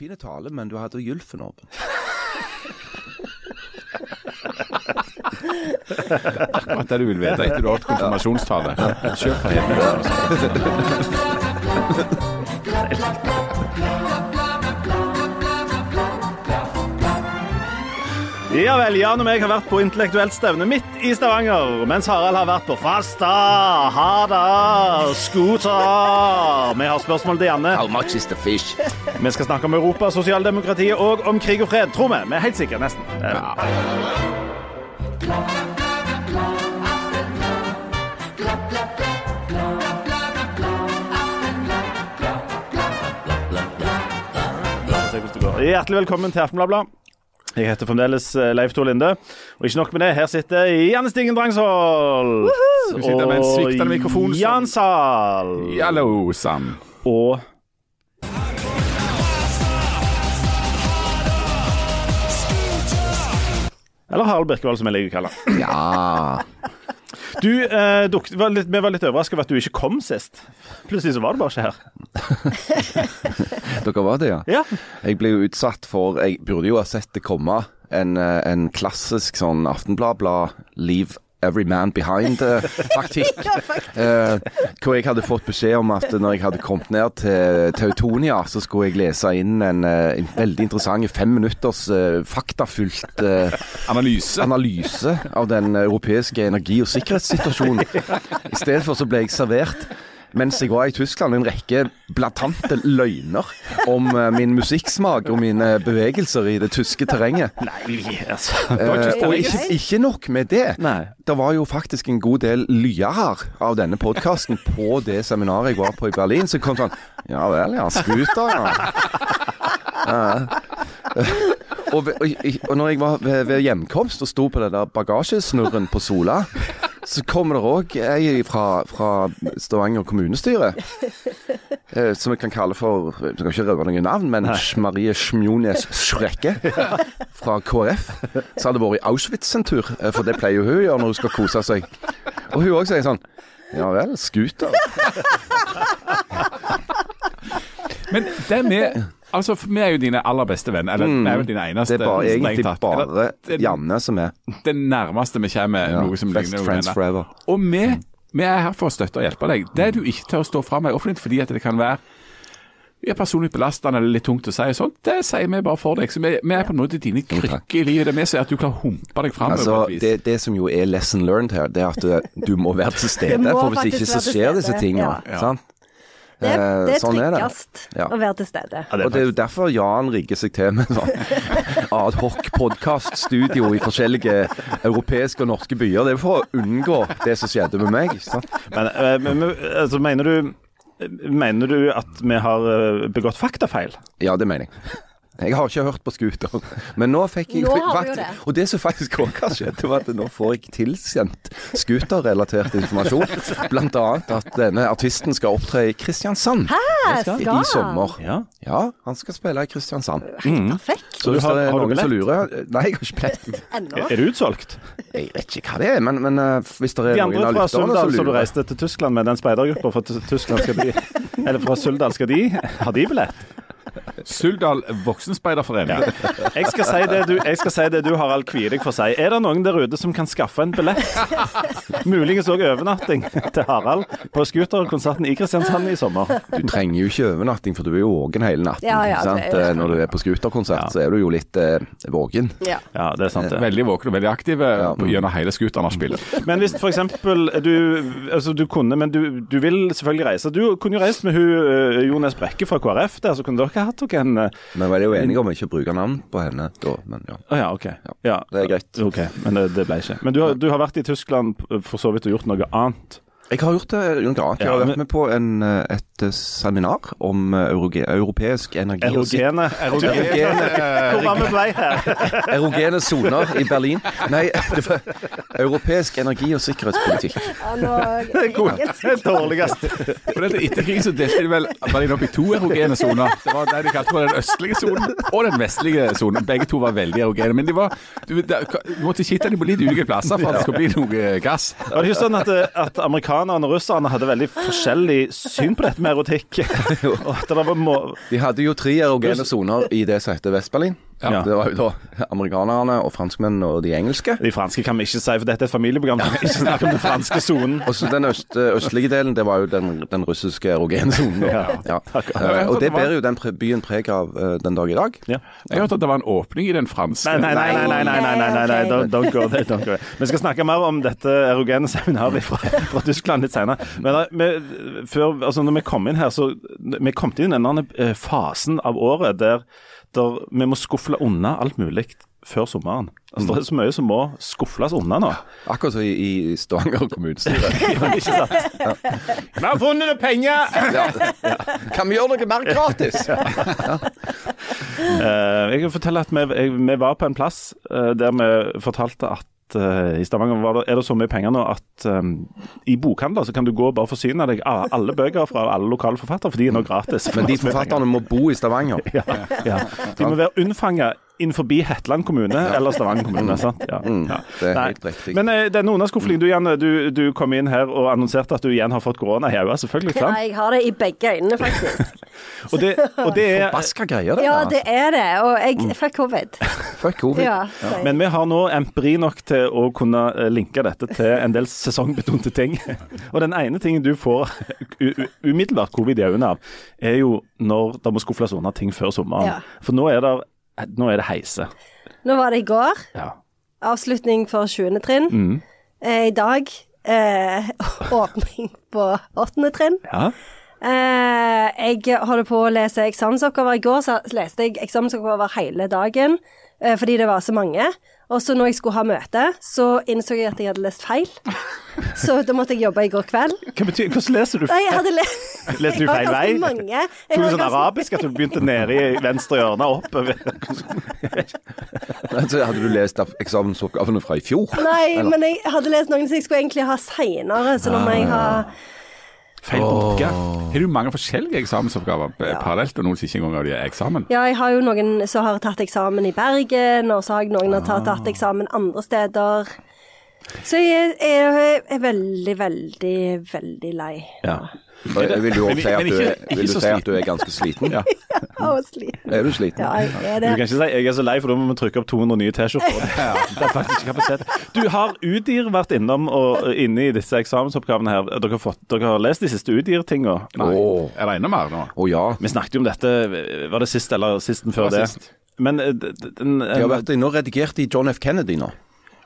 Fin tale, men du hadde gylfen åpen. Akkurat det du vil vite etter du har hatt konfirmasjonstale. Kjør for helvete. Ja vel, Jan og meg har vært på intellektuelt stevne midt i Stavanger, mens Harald har vært på Fasta, Hada, Scooter. Vi har spørsmål til Janne. How much is the fish? Vi skal snakke om Europa, sosialdemokratiet og om krig og fred, tror vi. Vi er helt sikre, nesten. Hjertelig velkommen til Aftenbladet. Jeg heter fremdeles eh, Leif Tor Linde. Og ikke nok med det, her sitter Janne Stingen Drangsvold. Du sitter med en sviktende mikrofon Jan Sahl. Hallo, Sam. Og Eller Harald Birkevold, som jeg liker å kalle han. Ja. Du, eh, duk, var litt, Vi var litt overrasket over at du ikke kom sist. Plutselig så var du bare ikke her. Dere var det, ja? Ja. Jeg ble jo utsatt for Jeg burde jo ha sett det komme. En, eh, en klassisk sånn Aftenblad-blad Leave Every Man Behind-taktikk. eh, hvor jeg hadde fått beskjed om at når jeg hadde kommet ned til Teutonia, så skulle jeg lese inn en, eh, en veldig interessant fem minutters eh, faktafullt eh, Analyse. analyse av den europeiske energi- og sikkerhetssituasjonen. I stedet for så ble jeg servert mens jeg var i Tyskland, en rekke blatante løgner om eh, min musikksmak og mine bevegelser i det tyske terrenget. Nei, altså. Eh, og ikke, ikke nok med det. Nei. Det var jo faktisk en god del lyere av denne podkasten på det seminaret jeg var på i Berlin. Så kom sånn Ja vel, ja. Scooter, ja. Og, og, og når jeg var ved, ved hjemkomst og sto på den der bagasjesnurren på Sola, så kommer det òg ei fra, fra Stavanger kommunestyre. Eh, som vi kan kalle for Vi skal ikke røpe noen navn, men Marie Smjones Schrekke fra KrF. Så hadde vært i Auschwitz en tur, eh, for det pleier jo hun å gjøre når hun skal kose seg. Og hun òg sier sånn Ja vel, scooter. Men det vi Altså, for vi er jo dine aller beste venner. Eller vi er jo dine eneste. Det er bare, egentlig tatt. bare Eller, det- Janne som er Det nærmeste vi kommer ja, noe som best ligner friends forever. Og vi, vi er her for å støtte og hjelpe deg. Det du ikke tør å stå fram med offentlig fordi at det kan være er personlig belastende eller litt tungt å si, og sånt, det sier vi bare for deg. Så vi, vi er på en måte dine krykker i livet. Det vi ser at du klarer å humpe deg fram. Altså, det, det som jo er lesson learned her, det er at du, du må være til stede. For hvis ikke så skjer disse tingene, tingene. ja. Sant? Det, er- det Eh, er sånn er det. tryggest Ja. å være til stede. Ja, det Og det er jo derfor Jan rigger seg til med sånn adhoc-podkaststudio i forskjellige europeiske og norske byer. Det er for å unngå det som skjedde med meg. ikke sant? Men, eh, men, men altså, mener du Mener du at vi har eh, begått faktafeil? Ja, det mener jeg. Jeg har ikke hørt på Scooter, men nå fikk jeg Nå har vi jo det. Og det som faktisk òg har skjedd, var at nå får jeg tilsendt scooterrelatert informasjon. Blant annet at denne artisten skal opptre i Kristiansand Hæ, i, skal i han? sommer. Ja. Ja, han skal spille i Kristiansand. Perfekt. Så hvis har- det er har du noen som billett? lurer Nei, jeg har ikke billett. Ennå. Er det utsolgt? Jeg vet ikke hva det er, men, men eh, hvis det er De noen andre av fra lytterne som Suldal som du lurer reiste til Tyskland med, den speidergruppa fra Ty- Tyskland, skal de Eller fra Suldal, skal de Har de billett? Suldal voksenspeiderforening. Jeg skal si det du, jeg skal si det du Harald, kvier deg for å si. Er det noen der ute som kan skaffe en billett? Muligens òg overnatting til Harald på scooterkonserten i Kristiansand i sommer. Du trenger jo ikke overnatting, for du er jo våken hele natten. Ja, ja, ikke sant? det er Eh, Når du er på scooterkonsert, så er du jo litt eh, våken. Ja. Ja, det er sant, det. Veldig våken og veldig aktiv Ja. gjennom hele scooternachspielet. Men hvis for eksempel du Altså, du kunne, men du, du vil selvfølgelig reise. Du kunne jo reist med hun eh, Jo Nes Brekke fra KrF der, så kunne dere hatt dere en eh, Men vi var jo enige om ikke å bruke navn på henne da, men ja. Å ja, OK. Ja, det er greit. Ok, Men det, det ble ikke. Men du har, du har vært i Tyskland for så vidt og gjort noe annet. Jeg har gjort det noe annet. Jeg har vært med på en, eh, et eh, seminar om eh, euroge, europeisk energi Erogene erogene, Hvor var vi på vei her? erogene soner i Berlin. Nei, det var europeisk energi- og sikkerhetspolitikk. Det dårligste. Etter krigen så delte de vel Berlin opp i to erogene soner. Det var det de kalte for den østlige sonen og den vestlige sonen. Begge to var veldig erogene. Men de var, du, det- du måtte kitte dem på litt ulike plasser for at det skulle bli noe gass. Var det ikke sånn at, at at amerikanerne og russerne hadde veldig forskjellig syn på dette med erotikk. Det må... De hadde jo tre erogene soner i det som heter Vest-Berlin. Ja. Det var jo da amerikanerne og franskmennene og de engelske. De franske kan vi ikke si, for dette er et familieprogram. Ja. Ikke snakk om den franske sonen. Og så den øst, eh, østlige delen, det var jo den, den russiske erogene sonen. Ja. ja. Eh, og det bærer jo den byen preg av eh, den dag i dag. Jeg hørte at det var en åpning i den franske. Nei, nei, nei. nei, nei, nei, nei, nei, don't, don't go there. Don't go there. Vi skal snakke mer om dette erogene seminaret fra, fra Tyskland litt senere. Men vi, før, altså, når vi kom inn her, så Vi kom inn i denne fasen av året der der vi må skufle unna alt mulig før sommeren. Altså, Det er så mye som må skufles unna nå. Akkurat som i, i Stavanger kommunestyre. Ikke sant? Vi har funnet noe penger! Ja. Kan vi gjøre noe mer gratis? uh, jeg kan fortelle at vi, jeg, vi var på en plass uh, der vi fortalte at eh, i Stavanger var det, er det så mye penger nå at um, i bokhandler så kan du gå og bare forsyne deg av alle bøker fra alle lokale forfattere, for de er nå gratis. Men de forfatterne må bo i Stavanger. ja, ja. De må være unnfanga innenfor Hetland kommune eller Stavanger kommune. sant? Ja. Mm, Ja. det er helt riktig. Men eh, denne underskufflingen, du Janne, du, du kom inn her og annonserte at du igjen har fått korona i øyet, selvfølgelig. Ja, jeg har det i begge øynene, faktisk. Og det, og det er Forbaska greier, det. Ja, det er det. Og jeg fikk covid. Fuck covid. Ja, Men vi har nå empiri nok til å kunne eh, linke dette til en del sesongbetonte ting. Og den ene tingen du får umiddelbart covid i øynene av, er jo når det må skuffles unna ting før sommeren. Ja. For nå er, det, nå er det heise. Nå var det i går. Ja. Avslutning for 20. trinn. Mm. Eh, I dag eh, åpning på 8. trinn. ja. Eh, jeg holder på å lese eksamensoppgaver. I går så leste jeg eksamensoppgaver hele dagen eh, fordi det var så mange. Og så når jeg skulle ha møte, så innså jeg at jeg hadde lest feil. Så da måtte jeg jobbe i går kveld. Hva betyr, hvordan leser du? Nei, jeg hadde lest Leste du feil vei? Mange. Jeg Tok du sånn ganske- arabisk at du begynte nede i venstre hjørne og oppover? Så hadde du lest av eksamensoppgavene fra i fjor? Nei, Eller? men jeg hadde lest noen som jeg skulle egentlig ha seinere, så nå må jeg ha Feil bunke. Har du mange forskjellige eksamensoppgaver ja. parallelt, og noen som ikke engang har de eksamen? Ja, jeg har jo noen som har tatt eksamen i Bergen, og så har jeg noen som har tatt, tatt eksamen andre steder. Så jeg er, er, er veldig, veldig, veldig lei Ja. Vil du Men- også si at du, er- vil du si at sliten. du er ganske sliten. Ja. å. Er du sliten? Ja, jeg er Du kan ikke si 'jeg er så lei', for da må vi trykke opp 200 nye T-skjorter. Det er faktisk ikke kapasitet. Du, har Udir vært innom og inne i disse eksamensoppgavene her? Dere har, fått, dere har lest de siste Udir-tinga? Er det enda mer nå? Å ja. Vi snakket jo om dette, var det sist eller sisten før Det sist. Men den, d- d- den, De har vært inne og redigert i John F. Kennedy nå.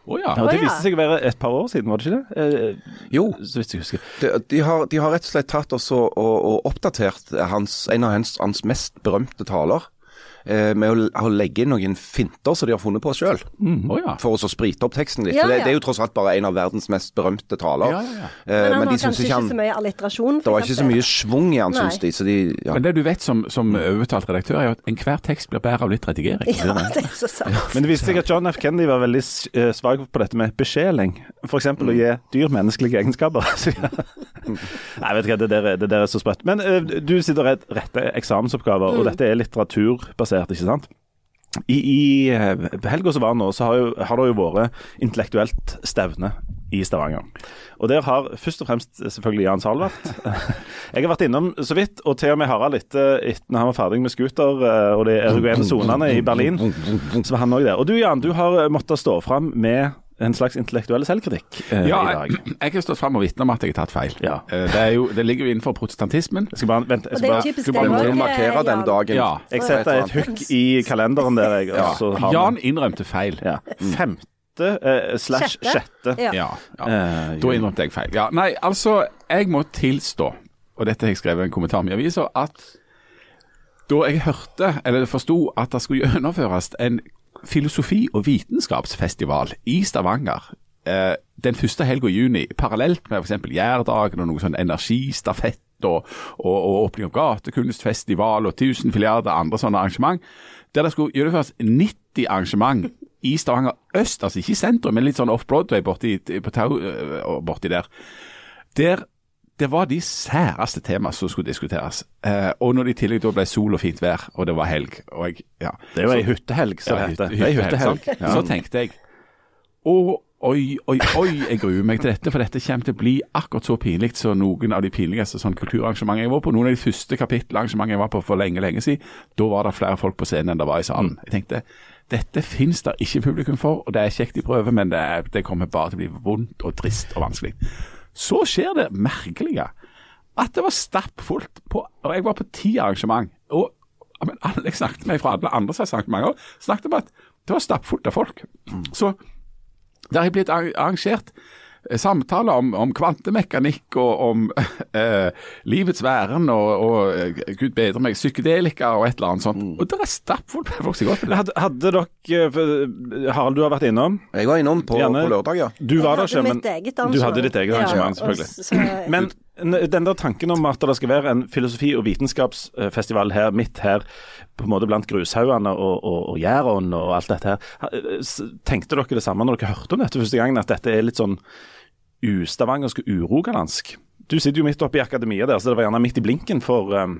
Å ja. ja, Det viste seg å være et par år siden, var det ikke det? Eh, Jo, Så vidt jeg husker. de, de, har, de har rett og slett tatt også og, og oppdatert hans, en av hans, hans mest berømte taler. Eh, med å, å legge inn noen finter som de har funnet på sjøl, Å ja. for å så sprite opp teksten litt. Ja, For det, det er jo tross alt bare en av verdens mest berømte taler. Ja, ja, ja. Eh, Men han men har de syns kanskje ikke ikke han så mye alliterasjon. Det var ikke så mye schwung i han, syns de. Så de ja. Men det du vet som, som overtalt redaktør, er jo at enhver tekst blir bedre av litt redigering. Ja, det er så sant. Men det viste seg at John F. Kennedy var veldig eh, svak på dette med besjeling. F.eks. å gi dyr menneskelige egenskaper. Nei, vet du hva, det der, er- det der er så sprøtt. Men du sitter og retter eksamensoppgaver, og dette er litteraturbasert, ikke sant? I, i eh, helga som var nå, så har, jo, har det jo vært intellektuelt stevne i Stavanger. Og der har først og fremst selvfølgelig Jan Sahl vært. Jeg har vært innom så vidt, og til og med Harald etter, at han var ferdig med scooter eh, og de erogene sonene i Berlin, så var han òg der. Og du Jan, du har måttet stå fram med en slags intellektuell selvkritikk eh, Ja, i dag. jeg har stått fram og vitne om at jeg har tatt feil. Ja. Eh, Det, er jo, det ligger jo innenfor protestantismen. Jeg skal bare, vent, jeg skal bare typisk skal bare må markere Jan. denne dagen. Ja. Jeg setter et hukk i kalenderen der, jeg. ja. så har Jan innrømte feil. ja. Femte eh, slash Sjette. Ja. Ja, ja. Eh, Da innrømte jeg feil. Ja, nei, altså, jeg må tilstå, og dette har jeg skrevet i en kommentar med avisa, at da jeg hørte, eller forsto, at det skulle gjennomføres en filosofi- og vitenskapsfestival i Stavanger eh, den første helga i juni, parallelt med f.eks. Jærdagen og noe sånn energistafett og, og, og åpning av gatekunstfestival og tusen milliarder andre sånne arrangement, der det skulle gjennomføres 90 arrangement i Stavanger øst, altså ikke i sentrum, men litt sånn off-Broadway borti, øh, borti der. Der det var de særeste tema som skulle diskuteres. Eh, og når det i tillegg da ble sol og fint vær, og det var helg jeg, ja. Det var ei hyttehelg, som Ja, det heter. hyttehelg, hyttehelg. Så tenkte jeg å, Oi, oi, oi, jeg gruer meg til dette, for dette kommer til å bli akkurat så pinlig som noen av de pinligste sånn kulturarrangementene jeg var på. Noen av de første kapittelarrangementene jeg var på for lenge, lenge siden, da var det flere folk på scenen enn det var i salen. Jeg tenkte dette finnes det ikke publikum for, og det er kjekt i prøve, men det, er, det kommer bare til å bli vondt og trist og vanskelig. Så skjer det merkelige at det var stappfullt på Og jeg var på ti arrangement. Og men alle jeg snakket med fra alle andre arrangementer, snakket om at det var stappfullt av folk. Så det har blitt arrangert samtaler om, om kvantemekanikk og om eh, livets væren og, og eh, gud bedre meg, psykedelika og et eller annet sånt. Og det er stappfullt med folk som går på det. Hadde, hadde dere eh, Harald, du har vært innom. Jeg var innom på, på lørdag, ja. Du var der ikke, men du hadde ditt eget arrangement, Ja, selvfølgelig. og så- Men den der tanken om at det skal være en filosofi- og vitenskapsfestival her, midt her, på en måte blant grushaugene og, og, og Jæren og alt dette her. Tenkte dere det samme når dere hørte om dette første gangen, at dette er litt sånn ustavangersk og urogalandsk? Du sitter jo midt oppe i akademia der, så det var gjerne midt i blinken for um,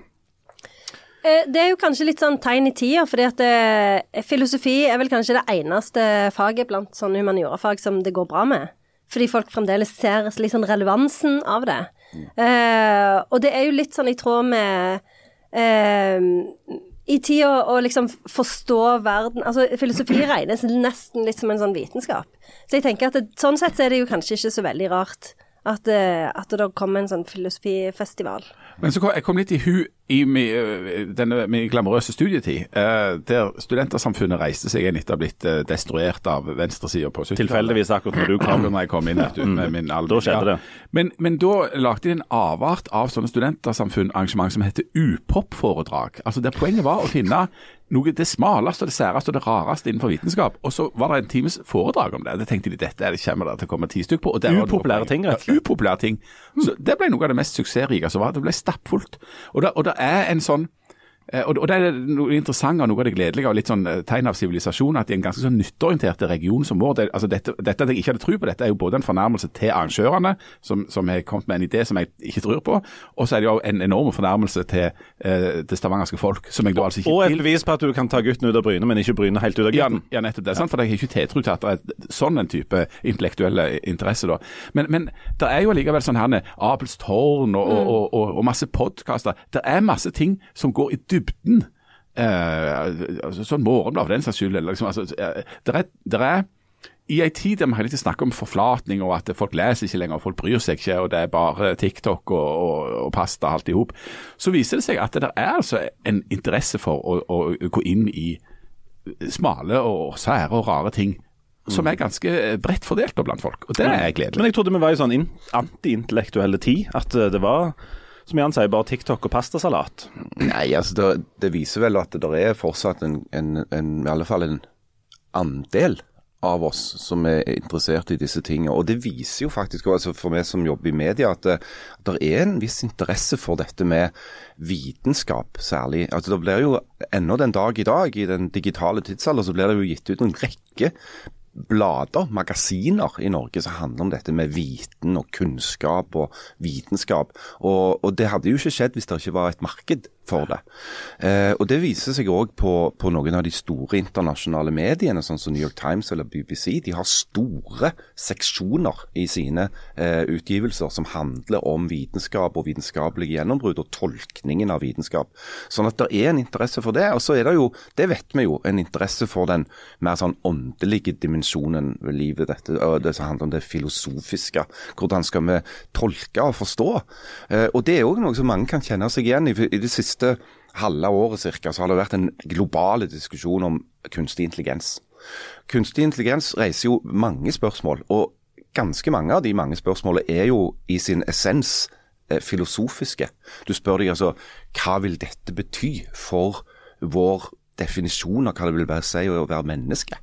Eh, Det er jo kanskje litt sånn tegn i tida, fordi at det, filosofi er vel kanskje det eneste faget blant sånne humaniorafag som det går bra med. Fordi folk fremdeles ser sånn relevansen av det. Eh, og det er jo litt sånn i tråd med eh, I tida å liksom forstå verden Altså, filosofi regnes nesten litt som en sånn vitenskap. Så jeg tenker at det, sånn sett så er det jo kanskje ikke så veldig rart at, eh, at det kommer en sånn filosofifestival. Men så kom, jeg kom litt i hu i mi, øh, denne min glamorøse studietid, eh, der studentersamfunnet reiste seg igjen etter å ha blitt eh, destruert av venstresida på 70-tallet. tilfeldigvis akkurat når du kom. Når jeg kom inn, vet du, med min alder. Da skjedde det. Men, men da lagde de en avart av sånne studentersamfunn-arrangement som heter upop-foredrag. Altså Der poenget var å finne noe det smaleste, og det særeste og det rareste innenfor vitenskap. Og så var det en times foredrag om det. Det tenkte de dette er det kommer det til å komme ti stykker på. Og Upopulære ting, rett og Ja, upopulære ting. Så Det ble noe av det mest suksessrike som var. Det ble stappfullt. Og da, og er en sånn Og og det er noe interessant og noe av det gledelige og litt sånn eh, tegn av sivilisasjon at i en ganske sånn nytteorientert region som vår det, altså dette, dette at jeg ikke hadde tro på, dette er jo både en fornærmelse til arrangørene, som, som har kommet med en idé som jeg ikke tror på, og så er det jo en enorm fornærmelse til eh, det stavangerske folk, som jeg da altså ikke Og et bevis på at du kan ta gutten ut av brynet, men ikke brynet helt ut av ja, gutten. ja, nettopp det. Sant? For jeg har ikke tiltro til at det er sånn en type intellektuelle interesse. da. Men, men det er jo allikevel sånn her Abels tårn og, og, og, og, og masse podkaster. Det er masse ting som går i dybden. Eh, altså, sånn morgenblad for den saks skyld. Liksom, altså, eh, det er, det er i en tid der vi hele tiden snakker om forflatning og at folk leser ikke lenger og folk bryr seg ikke, og det er bare TikTok og, og, og pasta alt i hop, så viser det seg at det er altså en interesse for å, å gå inn i smale og sære og rare ting som er ganske bredt fordelt blant folk. Og det er gledelig. Men jeg trodde vi var i sånn in- antiintellektuelle tid. At eh, det var, som Jan sier, bare TikTok og pastasalat. Nei, altså det, det viser vel at det er fortsatt en, en, en, i alle fall en andel av oss som er interessert i disse tingene. Og det viser jo faktisk, altså for meg som jobber i media, at det, at det er en viss interesse for dette med vitenskap særlig. Altså Det blir jo ennå den dag i dag, i den digitale tidsalder, så blir det jo gitt ut en rekke blader, magasiner i Norge som handler om dette med viten og kunnskap og vitenskap. Og, og det hadde jo ikke skjedd hvis det ikke var et marked for det. Eh, og det viser seg òg på, på noen av de store internasjonale mediene, sånn som New York Times eller BBC. De har store seksjoner i sine eh, utgivelser som handler om vitenskap og vitenskapelige gjennombrudd og tolkningen av vitenskap. Sånn at det er en interesse for det. Og så er det jo, det vet vi jo, en interesse for den mer sånn åndelige dimensjonen ved livet. Dette, det som handler om det filosofiske. Hvordan skal vi tolke og forstå? Eh, og det er òg noe som mange kan kjenne seg igjen i. I det siste halve året cirka, så har det vært en global diskusjon om kunstig intelligens. Kunstig intelligens reiser jo mange spørsmål, og ganske mange av de mange spørsmålene er jo i sin essens eh, filosofiske. Du spør deg altså hva vil dette bety for vår definisjon av hva det vil være si å være menneske?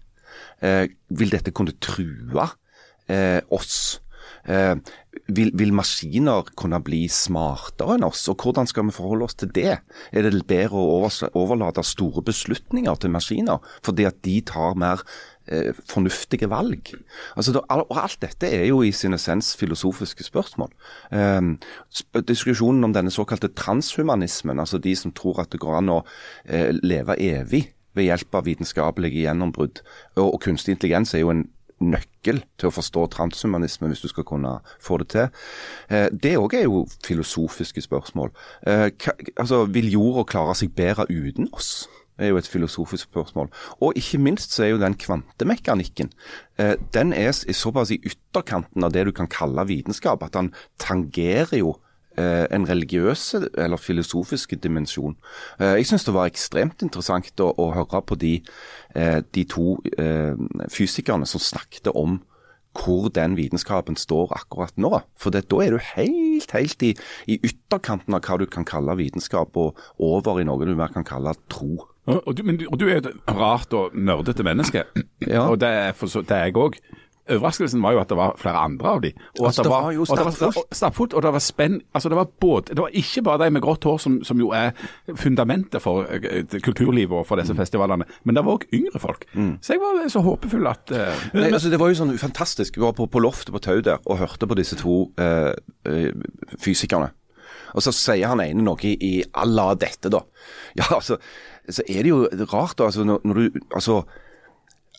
Eh, vil dette kunne true eh, oss? Eh, vil, vil maskiner kunne bli smartere enn oss, og hvordan skal vi forholde oss til det? Er det bedre å overlate store beslutninger til maskiner, fordi at de tar mer eh, fornuftige valg? Altså, det, alt dette er jo i sin essens filosofiske spørsmål. Eh, diskusjonen om denne såkalte transhumanismen, altså de som tror at det går an å eh, leve evig ved hjelp av vitenskapelige gjennombrudd, og, og kunstig intelligens er jo en nøkkel til å forstå transhumanisme, hvis du skal kunne få det til. Eh, det òg er jo filosofiske spørsmål. Eh, hva, altså, Vil jorda klare seg bedre uten oss? er jo et filosofisk spørsmål. Og ikke minst så er jo den kvantemekanikken eh, den er såpass i ytterkanten av det du kan kalle vitenskap, at den tangerer jo en religiøs eller filosofisk dimensjon. Eh, jeg syns det var ekstremt interessant å, å høre på de, eh, de to eh, fysikerne som snakket om hvor den vitenskapen står akkurat nå. For det, da er du helt, helt i, i, ytterkanten av hva du kan kalle vitenskap, og over i noe du mer kan kalle tro. Og du, men, og du er et rart og nerdete menneske, Ja. og det er, for, det er jeg òg. Overraskelsen var jo at det var flere andre av de. Og Altså, at det var jo var- og- Stappfullt, og det var spenn. Altså, det var både Det var ikke bare de med grått hår, som, som jo er fundamentet for eh, kulturlivet og for disse festivalene, men det var òg yngre folk. Så jeg var så håpefull at uh, Nei, altså, det var jo sånn fantastisk. Vi var på, på loftet på Tau der og hørte på disse to uh, fysikerne. Og så sier han ene noe i, i à la dette, da. Ja, altså, så er det jo rart, da. Altså, når, når du Altså,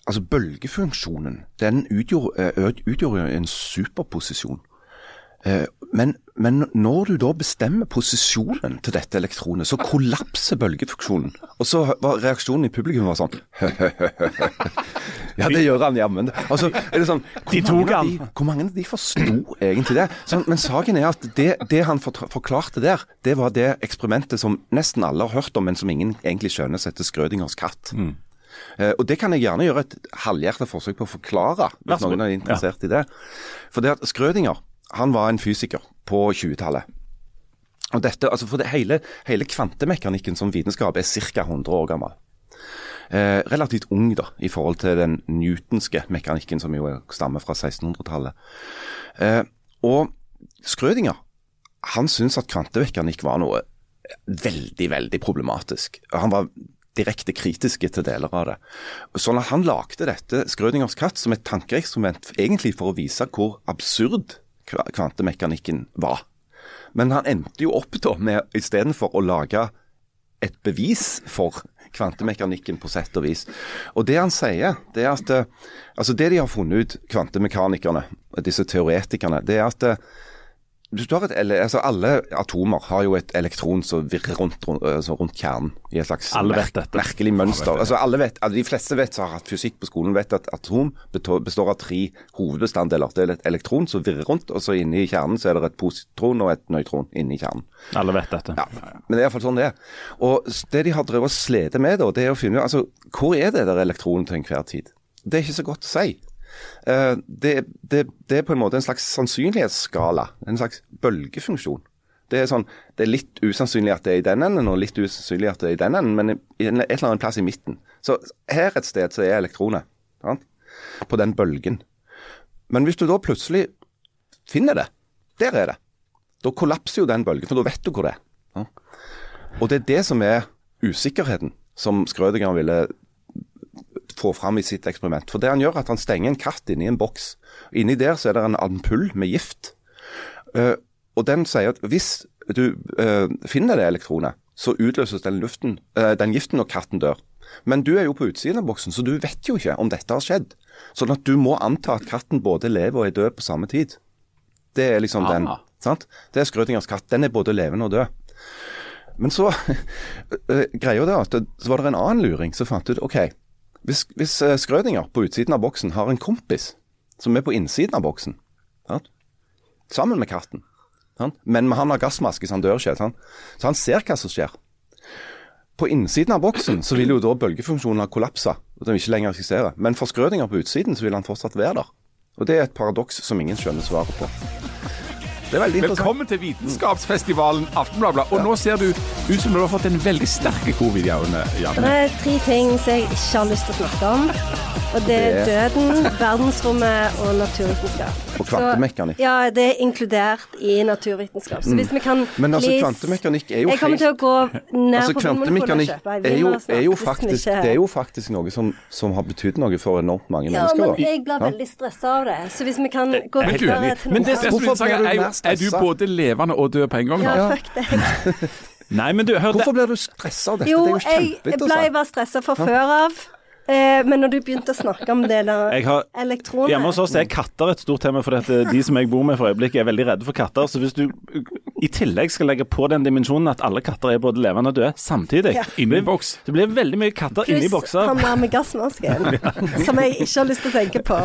altså bølgefunksjonen, den utgjorde, eh, utgjorde jo en superposisjon. Eh, Men, men når du da bestemmer posisjonen til dette elektronet, så kollapser bølgefunksjonen. Og så var reaksjonen i publikum var sånn Ja, det gjør han jammen. Altså, er det sånn, hvor, De mange han. de, hvor mange av de forsto egentlig det? Sånn, men saken er at det, det han forklarte der, det var det eksperimentet som nesten alle har hørt om, men som ingen egentlig skjønner, som heter Skrødingers katt. Eh, og Det kan jeg gjerne gjøre et halvhjertet forsøk på å forklare, hvis noen er interessert i det. For det at Skrødinger han var en fysiker på 20-tallet. Og dette, altså for det hele, hele kvantemekanikken som vitenskap er ca. 100 år gammel. Eh, relativt ung da, i forhold til den newtonske mekanikken som jo er- stammer fra 1600-tallet. Eh, og Skrødinger han syntes at kvantemekanikk var noe veldig, veldig problematisk. Han var direkte kritiske til deler av det. Sånn at han lagde dette Skrødingers katt som et tankeeksperiment, egentlig for å vise hvor absurd kvantemekanikken var. Men han endte jo opp da med istedenfor å lage et bevis for kvantemekanikken på sett og vis. Og det han sier, det er at eh, altså det de har funnet ut, kvantemekanikerne, disse teoretikerne, det er at eh, hvis du har et, altså Alle atomer har jo et elektron som virrer rundt, rundt, altså rundt kjernen i et slags Alle vet merk- dette. merkelig mønster. Altså alle vet, altså De fleste vet som har hatt fysikk på skolen, vet at atom består av tre hovedbestanddeler. Det er et elektron som virrer rundt, og så inni kjernen så er det et positron og et nøytron inni kjernen. Alle vet dette. Ja, men det er iallfall sånn det er. Og det de har drevet og slitt med, da, det er å finne ut altså, hvor er det der elektronen til enhver tid. Det er ikke så godt å si. Eh, det, det, det er på en måte en slags sannsynlighetsskala, en slags bølgefunksjon. Det er, sånn, det er litt usannsynlig at det er i den enden, og litt usannsynlig at det er i den enden, men i et eller annet plass i midten. Så her et sted så er elektronet. Sant? På den bølgen. Men hvis du da plutselig finner det, der er det. Da kollapser jo den bølgen, for da vet du hvor det er. Og det er det som er usikkerheten som Skrødinger ville få fram i sitt eksperiment. For det han gjør, er at han stenger en katt inni en boks. Inni der så er det en ampull med gift. Uh, og den sier at hvis du uh, finner det elektronet, så utløses den, luften, uh, den giften når katten dør. Men du er jo på utsiden av boksen, så du vet jo ikke om dette har skjedd. Sånn at du må anta at katten både lever og er død på samme tid. Det er liksom den. Ah. Sant? Det er Skrødingers katt. Den er både levende og død. Men så greia det at det, så var det en annen luring som fant ut OK, hvis, hvis eh, Skrødinger på utsiden av boksen har en kompis som er på innsiden av boksen, sant? sammen med katten, sant? men han har gassmaske så han dør ikke, sant? så han ser hva som skjer. På innsiden av boksen så vil jo da bølgefunksjonen ha kollapsa, og den ikke lenger eksistere. Men for Skrødinger på utsiden så vil han fortsatt være der. Og det er et paradoks som ingen skjønner svaret på. Det er veldig interessant. Velkommen til Vitenskapsfestivalen Aftenbladet. Og nå ser du ut som du har fått en veldig sterk covid-hjerne. Det er tre ting som jeg ikke har lyst til å snakke om. Og det er døden, verdensrommet og naturvitenskap. Og kvantemekanikk. Så, ja, det er inkludert i naturvitenskap. Så hvis vi kan Men altså, kvantemekanikk er jo Jeg kommer til å gå ned Altså, på Vinmonopolet og å kjøpe en vin og snakke, jo faktisk, det er jo faktisk noe som, som har betydd noe for enormt mange Ja, mennesker. men jeg blir veldig stressa av det. Så hvis vi kan gå videre til men noe det, det som er Hvorfor interessant, blir du er, jo, er du både levende og død på en gang? Ja, fuck det. Nei, men du, hør. Hvorfor blir du stressa av dette? Jo, det er jo jeg, jeg ble bare stressa fra før av. Eh, men når du begynte å snakke om det der har elektronet Hjemme hos oss er katter et stort tema, for eh, de som jeg bor med for øyeblikket er veldig redde for katter. Så hvis du i tillegg skal legge på den dimensjonen at alle katter er både levende og døde samtidig Ja. Inni boks. Det blir veldig mye katter inni Pluss bokser. han der med gassmasken, som jeg ikke har lyst til å tenke på.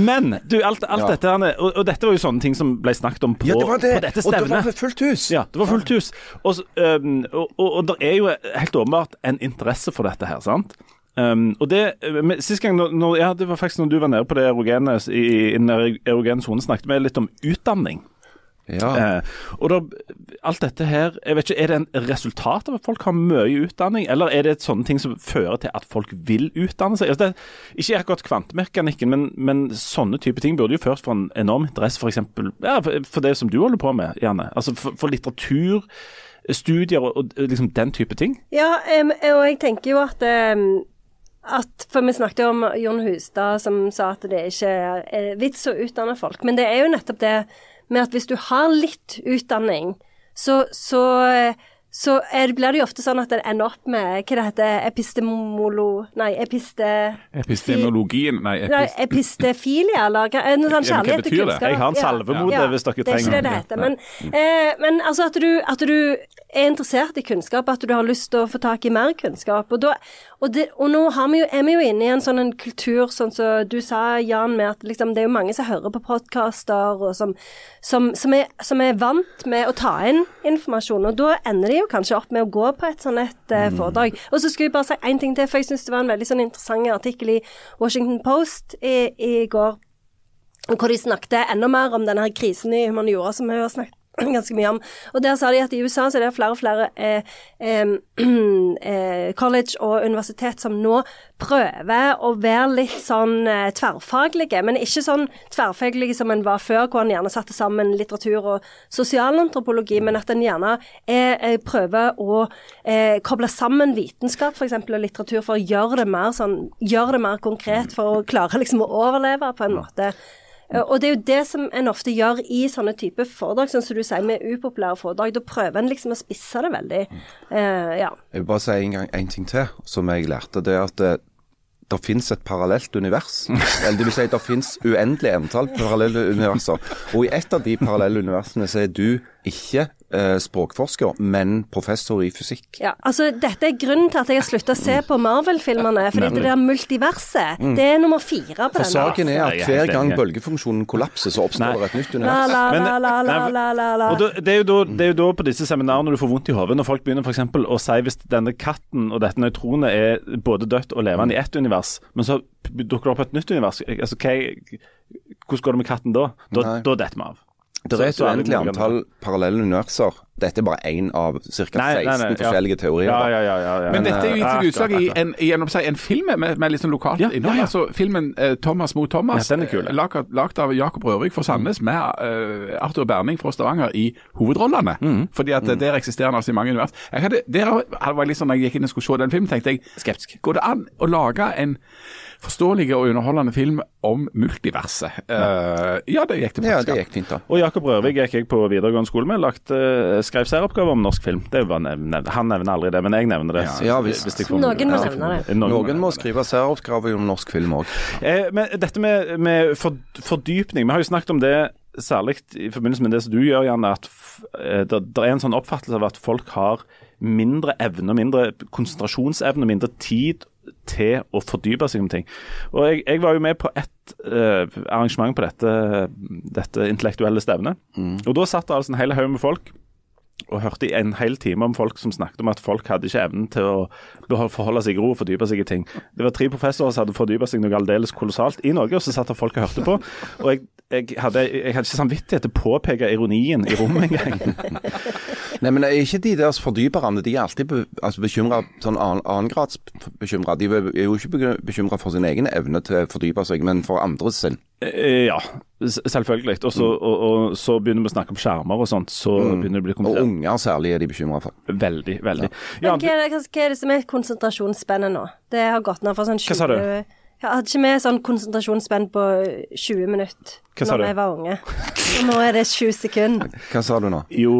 Men du, alt, alt Ja. dette her, og, og dette var jo sånne ting som ble snakket om på, Ja, det var det. på dette Og det stevnet. var fullt hus. Ja, det var fullt hus. Og, og, og, og det er jo helt åpenbart en interesse for dette her, sant? Um, og det, men Sist gang, når, når, ja, det var faktisk når du var nede på det erogene i, i den erogene sonen, snakket vi litt om utdanning. Ja. Eh, og da, alt dette her, jeg vet ikke, Er det en resultat av at folk har mye utdanning, eller er det sånne ting som fører til at folk vil utdanne seg? Altså det, ikke akkurat kvantemekanikken, men, men sånne type ting burde jo først for en enorm interesse for, eksempel, ja, for, for det som du holder på med, Janne. Altså for, for litteratur, studier og, og liksom den type ting. Ja, um, og jeg tenker jo at em, at, For vi snakket jo om Jon Hustad som sa at det ikke er vits å utdanne folk. Men det er jo nettopp det med at hvis du har litt utdanning, så, så, så er, blir det jo ofte sånn at det ender opp med hva det heter, epistemolo... Nei, episte... Epistemologien Nei, Nei, epistefilia, eller hva- sånn Ja, kjærlighet til kunnskap. Jeg har en salve ja, ja, hvis dere Det er ikke det det heter. Men, eh, men altså at du, at du er interessert i kunnskap, at du har lyst til å få tak i mer kunnskap. Og, da, og, det, og nå har vi jo, er vi jo inne i en sånn en kultur, sånn som du sa, Jan, med at liksom, det er jo mange som hører på podkaster, og som, som, som, er, som er vant med å ta inn informasjon. Og da ender de jo kanskje opp med å gå på et sånn et eh, foredrag. Og så skulle jeg bare si én ting til, for jeg syns det var en veldig sånn interessant artikkel i Washington Post i, i går hvor de snakket enda mer om denne krisen i humaniora som vi har snakket ganske mye om. Og der sa de at i USA så er det flere og flere eh, eh, eh, college og universitet som nå prøver å være litt sånn eh, tverrfaglige, men ikke sånn tverrfaglige som en var før, hvor en gjerne satte sammen litteratur og sosialantropologi, men at en gjerne er, eh, prøver å eh, koble sammen vitenskap for eksempel, og litteratur for å gjøre det mer sånn, gjøre det mer konkret, for å klare liksom å overleve på en måte. Eh, Og det er jo det som en ofte gjør i sånne type foredrag, sånn som du sier med upopulære foredrag. Da prøver en liksom å spisse det veldig. Uh, ja. Jeg vil bare si en, gang, en ting til som jeg lærte. Det er at det, det finnes et parallelt univers. Eller det vil si, det finnes uendelig antall parallelle universer. Og i et av de parallelle universene så er du ikke eh, språkforsker, men professor i fysikk. ja. Altså, dette er grunnen til at jeg har slutta å se på Marvel-filmene. Fordi det der multiverset, det er nummer fire på For den. saken er at er hver gang bølgefunksjonen kollapser, så oppstår det et nytt univers. Det, er jo da, det er jo da på disse seminarene du får vondt i hodet, når folk begynner for eksempel å si hvis denne katten og dette nøytronet er både dødt og levende i ett univers, men så dukker det opp et nytt univers. Altså, hva, hvordan går det med katten da? Da, da detter vi av. Det er et uendelig antall parallelle universer. Dette er bare én av ca. 16 Nei, nei, nei, ja. forskjellige teorier. Ja, ja, ja. ja, ja. Men dette er jo gitt utslag i en, gjennom seg en film med, med litt sånn lokalt Ja, innhold. ja, ja. Altså filmen eh, 'Thomas mot Thomas', eh, lagd av Jakob Rørvik for Sandnes, med eh, Arthur Berning fra Stavanger i hovedrollene. Mm. Fordi at mm. der eksisterer altså i mange univers. Jeg hadde, der var litt sånn, når jeg gikk inn og skulle se den filmen, tenkte jeg Skeptisk. Går det an å lage en forståelig og underholdende film om multiverset? Uh, ja, det gikk det faktisk. Ja, det gikk fint, da. Og Jakob Rørvik gikk jeg på videregående skole med. Lagt, uh, skrev særoppgave om norsk film. Det var nev han nevner aldri det, men jeg nevner det. Ja, visst. jeg får Noen må nevne det. Noen, Noen må skrive særoppgave om norsk film òg. Eh, men dette med, med for, fordypning Vi har jo snakket om det særlig i forbindelse med det som du gjør, Janne. At eh, det, det er en sånn oppfattelse av at folk har mindre evne, mindre konsentrasjonsevne, mindre tid til å fordype seg om ting. Og Jeg, jeg var jo med på et uh, arrangement på dette, dette intellektuelle stevnet. Og Da satt det altså en hel haug med folk og hørte i en hel time om folk som snakket om at folk hadde ikke evnen til å forholde seg i ro og fordype seg i ting. Det var tre professorer som hadde fordypa seg noe aldeles kolossalt i Norge, og så satt det folk og hørte på. Og jeg, jeg, hadde, jeg hadde ikke samvittighet til å påpeke ironien i rommet engang. Nei, men er ikke de deres fordyperne de er alltid be, altså bekymra, sånn annen, annengradsbekymra. De er jo ikke bekymra for sin egen evne til å fordype seg, men for andres sin. Eh, Ja, selvfølgelig. Og så, og, og så begynner vi å snakke om skjermer og sånt, så begynner det å bli Og unger særlig er de bekymra for. Veldig, veldig. Ja, Men hva er, det, hva er det som er konsentrasjonsspennet nå? Det har gått ned fra sånn 20 Hva sa du? Jeg hadde ikke med sånn konsentrasjonsspenn på 20 minutter Hva sa når du? jeg var unge. Og nå er det 20 sekunder. Hva sa du nå? Jo,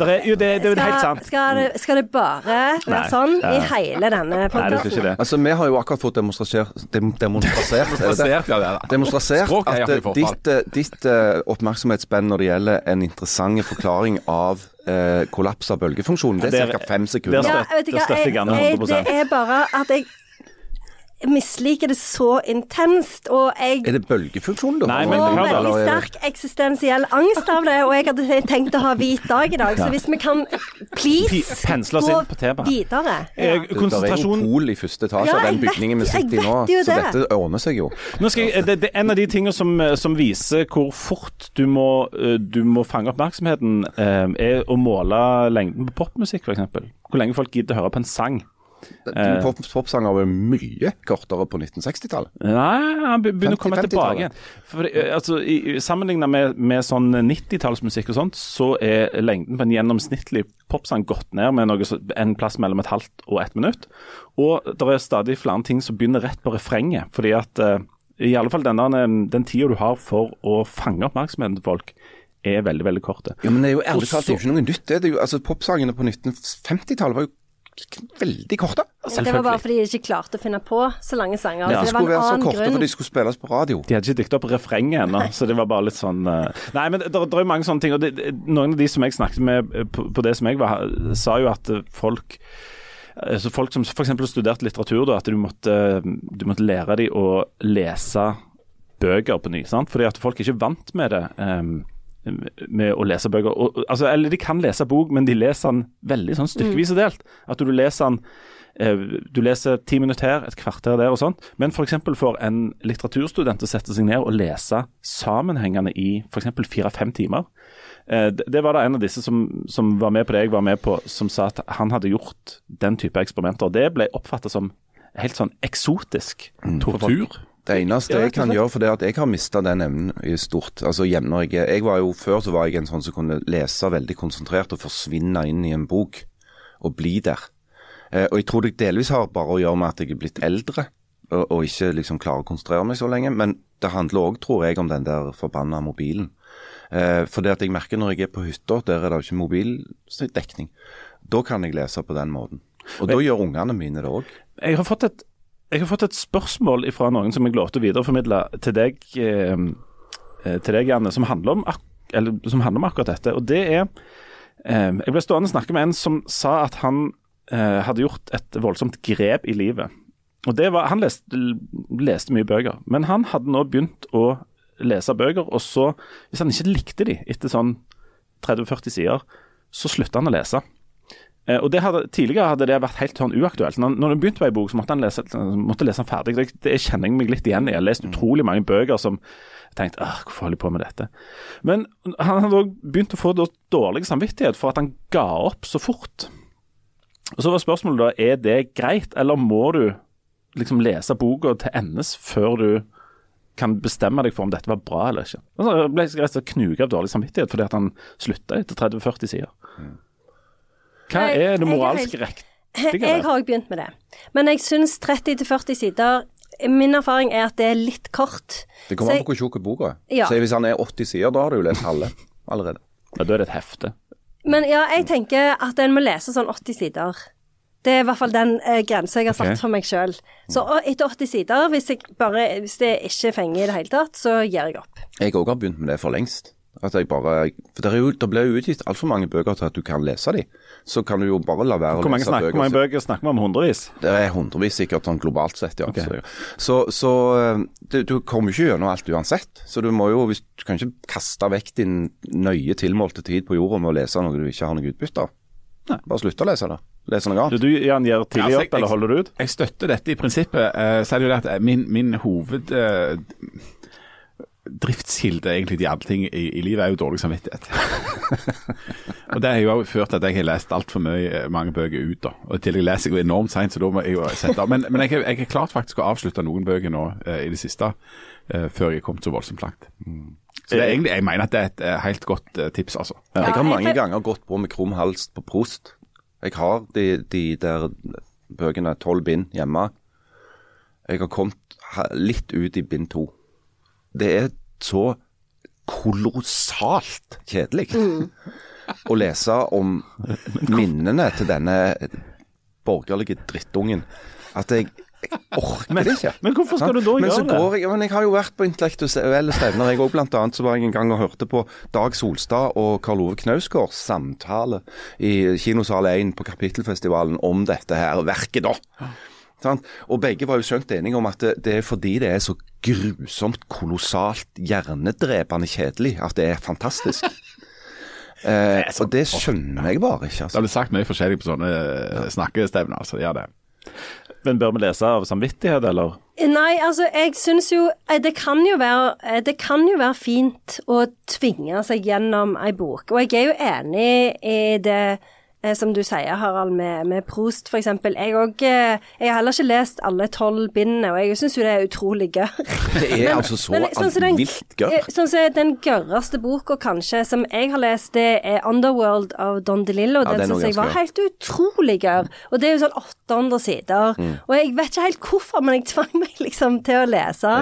der er, jo det, det er jo helt sant. Skal det, skal det bare være Nei, sånn ja. i hele denne podkasten? Altså, Vi har jo akkurat fått demonstrasert dem, Demonstrasert, er det? Ja, det er. Demonstrasert Språk er at eh, ditt, eh, ditt uh, oppmerksomhetsspenn når det gjelder en interessant forklaring av uh, kollaps av bølgefunksjonen, det er Der- ca. fem der sekunder. Ja, hva, støtter jeg jeg, 100%. det er bare at jeg misliker det så intenst, og jeg Er det bølgefunksjonen da? Nei, men hør da, veldig er sterk eksistensiell angst av det, og jeg hadde tenkt å ha hvit dag i dag, så hvis vi kan please gå pensle oss inn på temaet. videre. Eh, Ja. Det er jo pol i første etasje Ja, av den bygningen vi sitter i nå, så det. dette ordner seg jo. Nå skal jeg, det, det er En av de tingene som, som viser hvor fort du må, eh, du må fange oppmerksomheten, eh, er å måle lengden på popmusikk, f.eks. Hvor lenge folk gidder å høre på en sang. Eh. Pop, popsanger var mye kortere på 1960-tallet. Nei, han be- begynner å komme 50-tallet. tilbake. For, eh, altså, Sammenlignet med, med sånn 90-tallsmusikk og sånt, så er lengden på en gjennomsnittlig popsang gått ned med noe, en plass mellom et halvt og ett minutt. Og det er stadig flere ting som begynner rett på refrenget. fordi at eh, i alle fall denne, den tida du har for å fange oppmerksomheten til folk, er veldig, veldig kort. Ja, men det er jo ærlig talt ikke noe nytt. Det er jo, altså, Popsangene på 1950-tallet var jo veldig korte. selvfølgelig. det var bare fordi de ikke klarte å finne på så lange sanger. Ja. så det var skulle være så korte grunn. for de skulle spilles på radio. De hadde ikke diktet opp refrenget ennå, så det var bare litt sånn uh... Nei, men det, det er mange sånne ting. og det, Noen av de som jeg snakket med eh, på, på det som jeg var, sa jo at eh, folk så Folk som f.eks. studerte litteratur, da, at du måtte, du måtte lære dem å lese bøker på ny. sant? Fordi at folk er ikke vant med det. em, med å lese bøker. Og, og- altså, eller de kan lese bok, men de leser den veldig sånn stykkevis og delt. At du leser den eh, du leser ti minutter her, et kvarter der og sånt. Men f.eks. for, for en litteraturstudent å sette seg ned og lese sammenhengende i f.eks. fire-fem timer. Eh, det, det var det en av disse som, som var med på det jeg var med på, som sa at han hadde gjort den type eksperimenter. Det ble oppfattet som helt sånn eksotisk. for. Tortur. Det eneste jeg kan gjøre, for det er at jeg har mista den evnen i stort. Altså når jeg, jeg var jo Før så var jeg en sånn som kunne lese veldig konsentrert og forsvinne inn i en bok og bli der. Eh, og jeg tror det delvis har bare å gjøre med at jeg er blitt eldre og, og ikke liksom klarer å konsentrere meg så lenge. Men det handler òg, tror jeg, om den der forbanna mobilen. Eh, for det at jeg merker når jeg er på hytta, der er det jo ikke mobildekning. Da kan jeg lese på den måten. Og da gjør ungene mine det òg. Jeg har fått et, jeg har fått et spørsmål fra noen som jeg lovte å videreformidle til deg, eh, eh, til deg Janne, som handler, om eller, som handler om akkurat dette. Og det er eh, Jeg ble stående og snakke med en som sa at han hadde gjort et voldsomt grep i livet. Og det var, Han leste, leste mye bøker, men han hadde nå begynt å lese bøker, og så, hvis han ikke likte de etter sånn 30-40 sider, så slutta han å lese. Eh, og det hadde, Tidligere hadde det vært helt sånn uaktuelt. Når, når han begynte på ei bok, så måtte han lese, måtte lese den ferdig. Det, det kjenner jeg meg litt igjen i. Jeg har lest utrolig mange bøker som tenkte «Åh, hvorfor holder jeg på med dette? Men han hadde òg begynt å få dårlig samvittighet for at han ga opp så fort. Og Så var spørsmålet da, er det greit, eller må du liksom lese boka til endes før du kan bestemme deg for om dette var bra eller ikke. Altså, jeg ble rett og slett av dårlig samvittighet fordi at han slutta etter 30-40 sider. Hva er det moralsk riktige? Jeg har òg begynt med det. Men jeg syns 30-40 sider Min erfaring er at det er litt kort. Det kommer an på hvor tjukk boka er. Ja. Så hvis han er 80 sider, da har du jo lest halve allerede. Ja, da er det et hefte. Men ja, jeg tenker at en må lese sånn 80 sider. Det er i hvert fall den eh, grensa jeg har satt okay. for meg sjøl. Så etter 80 sider, hvis, jeg bare, hvis det ikke fenger i det hele tatt, så gir jeg opp. Jeg òg har begynt med det for lengst. At jeg bare, for det, er jo, det blir jo utgitt altfor mange bøker til at du kan lese de. Så kan du jo bare la være å lese snakker, hvor mange bøker. bøker snakker vi om? Hundrevis? Det er hundrevis sikkert sånn globalt sett, ja. Okay. Så, så, eh, det, du kommer ikke gjennom alt uansett. Så du må jo, hvis, du kan ikke kaste vekk din nøye tilmålte tid på jorda med å lese noe du ikke har noe utbytte av. Nei. Bare slutt å lese det. Lese noe Du, annet. du Jan, gir tidlig Ja, altså, opp, jeg- eller holder du ut? Jeg støtter dette i prinsippet. Uh, så er det jo det at min, min hoved... Eh, driftskilde egentlig til alle ting i, i livet er jo dårlig samvittighet. og det har jo ført til at jeg har lest altfor eh, mange bøker ut. da. Og I tillegg leser jeg jo enormt seint, så da må jeg jo sette av. Men, men jeg, jeg har klart faktisk å avslutte noen bøker nå eh, i det siste, eh, før jeg kom så voldsomt langt. Så det er egentlig, jeg mener at det er et eh, helt godt eh, tips, altså. Jeg har mange ganger gått på med krum hals på Prost. Jeg har de, de der bøkene, tolv bind, hjemme. jeg har kommet litt ut i bind to. Det er så kolossalt kjedelig å lese om minnene til denne borgerlige drittungen at jeg, jeg orker det ikke. Men hvorfor skal du da men så gjøre det? Jeg, men jeg har jo vært på intellektuelle stevner. Jeg òg, blant annet så var jeg en gang og hørte på Dag Solstad og Karl Ove Knausgårds samtale i Kinosal 1 på Kapittelfestivalen om dette her verket, da. Sant? Og begge var jo skjønt enige om at det, det er fordi det er så grusomt, kolossalt, hjernedrepende kjedelig at det er fantastisk. Eh, og det skjønner jeg bare ikke. Det Altså. har blir sagt mye forskjellig på sånne eh, snakkestevner, altså. Ja, det. Men bør vi lese av samvittighet, eller? Nei, altså, jeg syns jo eh, det kan jo, være, eh, det kan jo være fint å tvinge seg gjennom ei bok. Og jeg er jo enig i det eh, som du sier, Harald, med, med Prost f.eks. Jeg, eh, jeg har heller ikke lest alle tolv bindene, og jeg syns jo det er utrolig gørr. Det er altså så Men sånn så den- vilt gørr. eh, Sånn så den gørreste boka kanskje som jeg har lest, det er 'Underworld' av Don DeLillo. Ja, den syns jeg var helt utrolig gørr. Og det er jo sånn 800 sider. Mm. Og jeg vet ikke helt hvorfor, men jeg tvang meg liksom til å lese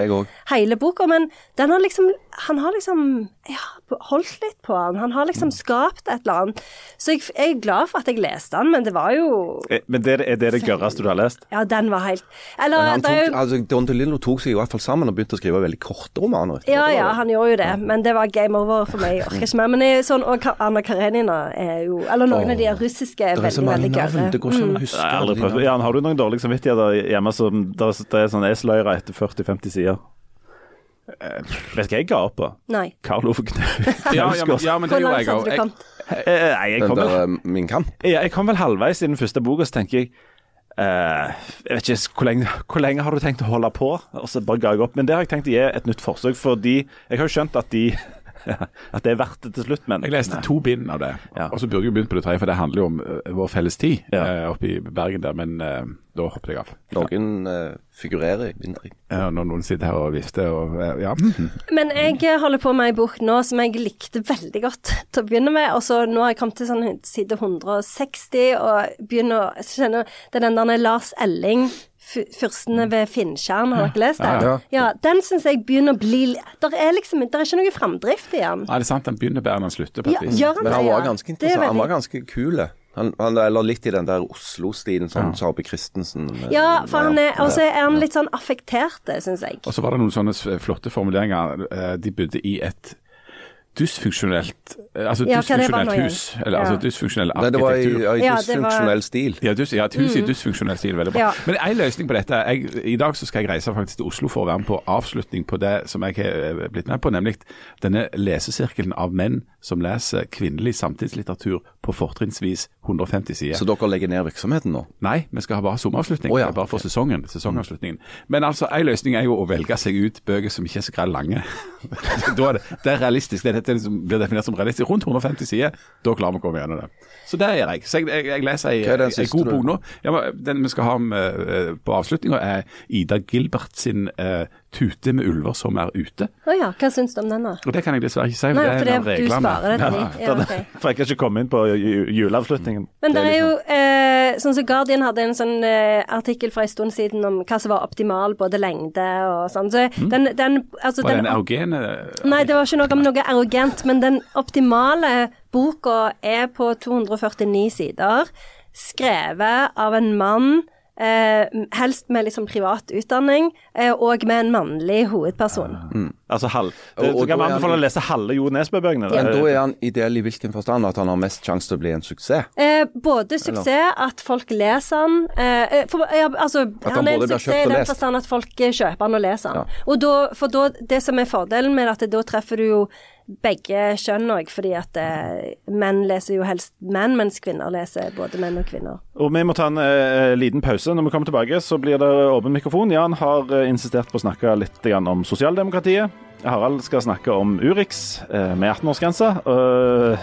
hele boka. Men den har liksom Han har liksom ja, holdt litt på han. Han har Mm. liksom skapt et eller annet. Så jeg, jeg er glad for at jeg leste han, men det var jo Eh, Men det, er det det gørreste du har lest? Ja, den var helt Eller Men han er tok, jo altså, Don DeLillo tok seg i hvert fall sammen og begynte å skrive veldig korte romaner. Ja, ja, han gjorde jo det, men det var game over for meg. Jeg orker ikke mer. Men jeg, sånn, og Anna Karenina er jo Eller noen av de russiske er veldig, veldig gørre. Det går ikke an å huske. jeg har aldri prøvd. Jan, har du noen dårlig samvittigheter hjemme som det er sånn eseløyre etter 40-50 sider? Eh, vet ikke hva jeg ga opp på? Nei. Karl Ove Knausgård. Ja, ja, men, ja, men det gjorde jeg hadde òg. du kommet? jeg, jeg kom, vel, eh, Min kamp. ja, jeg kom vel halvveis i den første boka, så tenker jeg uh, Jeg vet ikke hvor lenge, hvor lenge har du tenkt å holde på? Og så bare ga jeg opp. Men det har jeg tenkt å gi et nytt forsøk, fordi jeg har jo skjønt at de At det er verdt det til slutt, men Jeg leste to bind av det, Ja. og så burde jeg begynt på det tredje, for det handler jo om eh, vår felles tid Ja. eh, oppe i Bergen der, men eh, da hoppet jeg av. Noen uh, figurerer i vinter. Ja, når noen sitter her og vifter og ja. mhm. Men jeg holder på med ei bok nå som jeg likte veldig godt til å begynne med. Og så nå har jeg kommet til sånn side 160 og begynner å kjenne er den der Lars Elling, 'Fyrstene ved Finntjern', har dere lest den? Ja, Ja, den syns jeg begynner å bli Der er liksom der er ikke noe framdrift i den. Nei, det er sant, den begynner bedre enn den slutter. på et Ja, vis. gjør han Men han var ganske er interessant. Han var ganske kul. Han, han, eller litt i den der Oslo-stilen, sånn ja. Sabe Christensen. eh, Ja, for han er, ja. og så er han litt sånn affektert, syns jeg. Og så var det noen sånne flotte formuleringer. Eh, De bodde i et dysfunksjonelt eh, Altså Ja, dysfunksjonelt hus. Eller altså Ja. dysfunksjonell Nei, det var i, i var- dysfunksjonell stil. Ja, dys, ja, et hus i dysfunksjonell stil. Veldig bra. Ja. Men en løsning på dette jeg, I dag så skal jeg reise faktisk til Oslo for å være med på avslutning på det som jeg har eh, blitt med på, nemlig denne lesesirkelen av menn som leser kvinnelig samtidslitteratur på fortrinnsvis 150 sider. Så dere legger ned virksomheten nå? Nei, vi skal ha bare sommeravslutning. Oh, ja, Det er bare for sesongen, sesongavslutningen. Men altså, en løsning er jo å velge seg ut bøker som ikke er så greit lange. da er det, det er realistisk. Det, er dette som blir definert som realistisk. Rundt 150 sider, da klarer vi å komme gjennom det. Så det gjør jeg. Så jeg, jeg, jeg leser ei, siste god bok nå. Ja, men den vi skal ha med, eh, på avslutninga, er Ida Gilbert sin eh, 'Tute med ulver som er ute'. Å ja, hva syns du om den, da? Og det kan jeg dessverre ikke si, for Nei, det er for en av du sparer det til. Ja, okay. For jeg kan ikke komme inn på juleavslutningen. Men det Det er liksom- jo eh, Sånn som Guardian hadde en sånn eh, artikkel for en stund siden om hva som var optimal, både lengde og sånn. Så den, den Altså, Var det den en eugene Nei, det var ikke noe om noe arrogant, men den optimale boka er på 249 sider, skrevet av en mann, eh, helst med liksom privat utdanning, eh, og med en mannlig hovedperson. Altså, halv, Og- og så kan anbefale han- å lese halve Jo Nesbø-bøkene. Men da er han ideell i hvilken forstand at han har mest sjanse til å bli en suksess? Eh, både suksess, at folk leser han eh, eh, for, ja, altså, han Han en både blir suksess lest? i den forstand at folk eh, kjøper han og leser han. Ja. Og da, for da, det som er fordelen med det, at da treffer du jo begge kjønn òg, fordi at eh, menn leser jo helst menn, mens kvinner leser både menn og kvinner. Og vi må ta en eh, liten pause. Når vi kommer tilbake, så blir det åpen mikrofon. Jan har eh, insistert på å snakke litt grann om sosialdemokratiet. Harald skal snakke om Urix eh, med 18-årsgrense. Uh,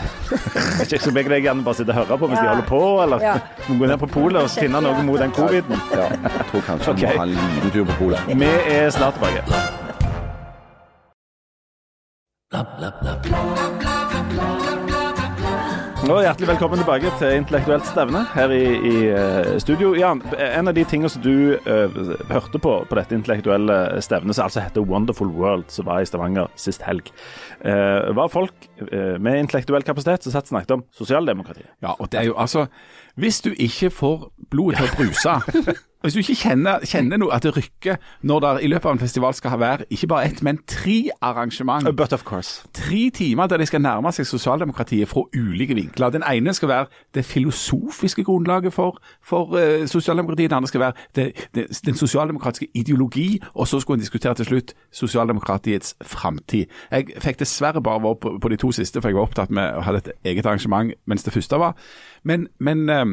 vet ikke, så begge deg gjerne bare sitte og høre på mens de holder på, eller Ja. gå ned på polet og finne noe mot den coviden. Ja, jeg tror kanskje okay. han må ha en liten tur på polet. Vi er snart tilbake. Og Hjertelig velkommen tilbake til Intellektuelt stevne her i, i eh, studio. Jan, en av de tingene som du uh, hørte på på dette intellektuelle stevnet, som altså heter Wonderful World, som var i Stavanger sist helg, uh, var folk uh, med intellektuell kapasitet som satt og snakket om sosialdemokratiet. Ja, og det er jo altså Hvis du ikke får blodet til å bruse Hvis du ikke kjenner, kjenner noe at det rykker når det i løpet av en festival skal være ikke bare ett, men tre arrangement. But of course. Tre timer der de skal nærme seg sosialdemokratiet fra ulike vinkler. Den ene skal være det filosofiske grunnlaget for, for uh, sosialdemokratiet. Den andre skal være det, det, den sosialdemokratiske ideologi. Og så skulle en diskutere til slutt sosialdemokratiets framtid. Jeg fikk dessverre bare være på, på de to siste, for jeg var opptatt med å ha et eget arrangement mens det første var. Men, men um,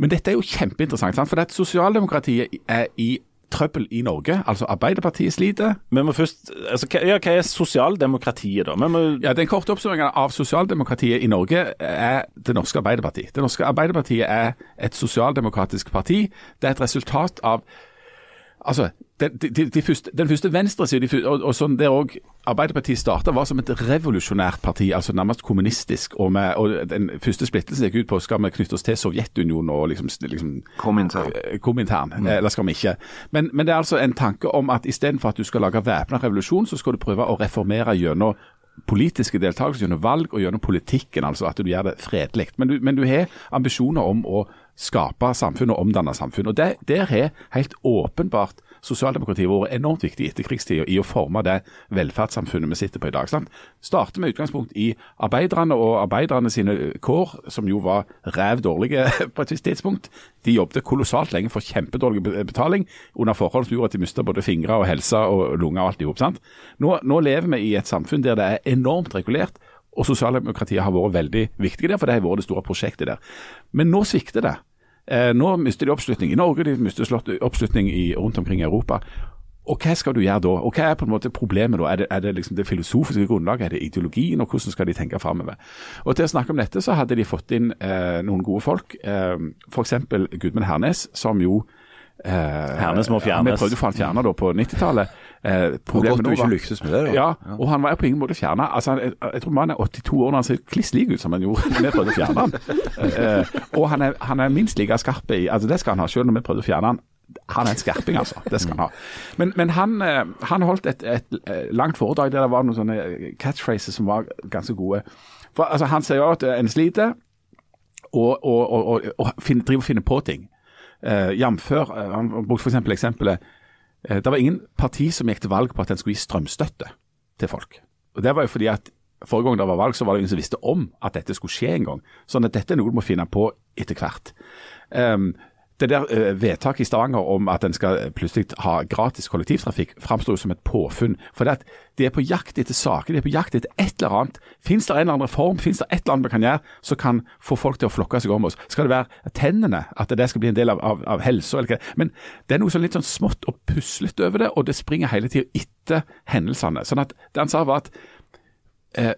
men dette er jo kjempeinteressant, sant? for at sosialdemokratiet er i trøbbel i Norge. Altså Arbeiderpartiet sliter. Vi må først, altså, hva, ja, hva er sosialdemokratiet, da? Må... Ja, Den korte oppsummeringen av sosialdemokratiet i Norge er det norske Arbeiderpartiet. Det norske Arbeiderpartiet er et sosialdemokratisk parti. Det er et resultat av Altså, de, de, de første, Den første venstresiden, og, og sånn der òg Arbeiderpartiet starta, var som et revolusjonært parti, altså nærmest kommunistisk. Og, med, og Den første splittelsen gikk ut på skal vi knytte oss til Sovjetunionen og liksom, liksom Komintern. Komintern, mm. eller skal vi ikke. Men, men, det er altså en tanke om at istedenfor at du skal lage væpna revolusjon, så skal du prøve å reformere gjennom politiske deltakelse, gjennom valg og gjennom politikken. altså At du gjør det fredelig. Men men du har ambisjoner om å skape samfunn og omdanne samfunn. og det, Der har helt åpenbart sosialdemokratiet vært enormt viktig i etterkrigstida i å forme det velferdssamfunnet vi sitter på i dag. Sant? Starter med utgangspunkt i arbeiderne og arbeiderne sine kår, som jo var ræv dårlige på et visst tidspunkt. De jobbet kolossalt lenge for kjempedårlig betaling, under forhold som gjorde at de mistet både fingre og helse og lunger og alt i hop. Nå, nå lever vi i et samfunn der det er enormt regulert. Og sosialdemokratiet har vært veldig viktig der, for det har vært det store prosjektet der. Men nå svikter det. Eh, nå mister de oppslutning i Norge, de mister oppslutning i, rundt omkring i Europa. Og hva skal du gjøre da? Og hva er på en måte problemet da? Er det, er det liksom det filosofiske grunnlaget, er det ideologien, og hvordan skal de tenke framover? Og til å snakke om dette, så hadde de fått inn eh, noen gode folk. Eh, F.eks. Gudmund Hernes, som jo eh, Hernes må fjernes. Vi prøvde å få han fjerna på 90-tallet. Eh, problemet nå var lyktes med det, da. Ja, og han var på ingen måte fjerna. Altså, jeg, jeg tror mannen er 82 år når han ser kliss lik ut som han gjorde da vi prøvde å fjerne han. Eh, og han er, han er, minst like skarp i altså Det skal han ha, selv når vi prøvde å fjerne han. Han er en skerping, altså. Det skal han ha. Men, men han, eh, han, holdt et, et, et, langt foredrag der det var noen sånne catchphrases som var ganske gode. For altså, Han sier jo at en sliter og, og, og, og finner, driver og finner på ting. Uh, Jf. Han brukte f.eks. eksempelet Eh, det var ingen parti som gikk til valg på at en skulle gi strømstøtte til folk. Og Det var jo fordi at Forrige gang det var valg, så var det ingen som visste om at dette skulle skje en gang. Sånn at dette er noe du må finne på etter hvert. Um, det der uh, vedtaket i Stavanger om at en skal plutselig ha gratis kollektivtrafikk, framstår som et påfunn. For det at de er på jakt etter saker, de er på jakt etter et eller annet. Fins det en eller annen reform, fins det et eller annet vi kan gjøre som kan få folk til å flokke seg om oss? Skal det være tennene, at det skal bli en del av, av, av helsa? Men det er noe sånn litt sånn smått og puslete over det, og det springer hele tida etter hendelsene. Sånn at det han sa var at eh,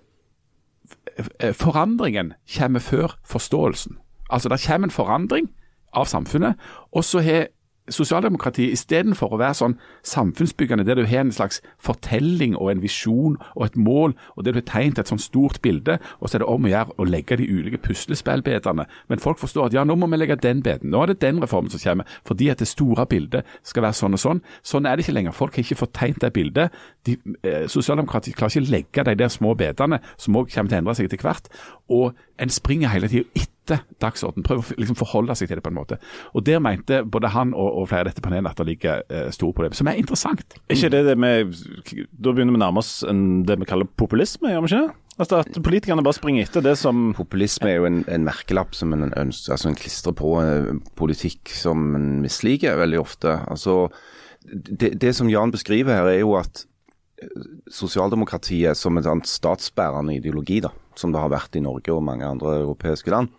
forandringen kommer før forståelsen. Altså det kommer en forandring av samfunnet. Og så har sosialdemokratiet istedenfor å være sånn samfunnsbyggende, der du har en slags fortelling og en visjon og et mål, og der du har tegnet et sånt stort bilde, og så er det om å gjøre å legge de ulike puslespillbitene. Men folk forstår at ja, nå må vi legge den biten. Nå er det den reformen som kommer, fordi at det store bildet skal være sånn og sånn. Sånn er det ikke lenger. Folk har ikke fått tegnet det bildet. De, eh, Sosialdemokratiet klarer ikke å legge de der små bitene, som òg kommer til å endre seg etter hvert. Og en springer hele tida etter dagsorden. prøve å liksom forholde seg til det på en måte. Og Der mente både han og, og flere av dette panelet at det ligger eh, store problemer, som er interessant. Er ikke det det med Da begynner vi å nærme oss en, det vi kaller populisme, gjør vi ikke det? Altså At politikerne bare springer etter det som Populisme er jo en, en merkelapp som en ønsker, altså en klistrer på eh, politikk som en misliker veldig ofte. Altså det, det som Jan beskriver her, er jo at eh, sosialdemokratiet som en statsbærende ideologi, da, som det har vært i Norge og mange andre europeiske land,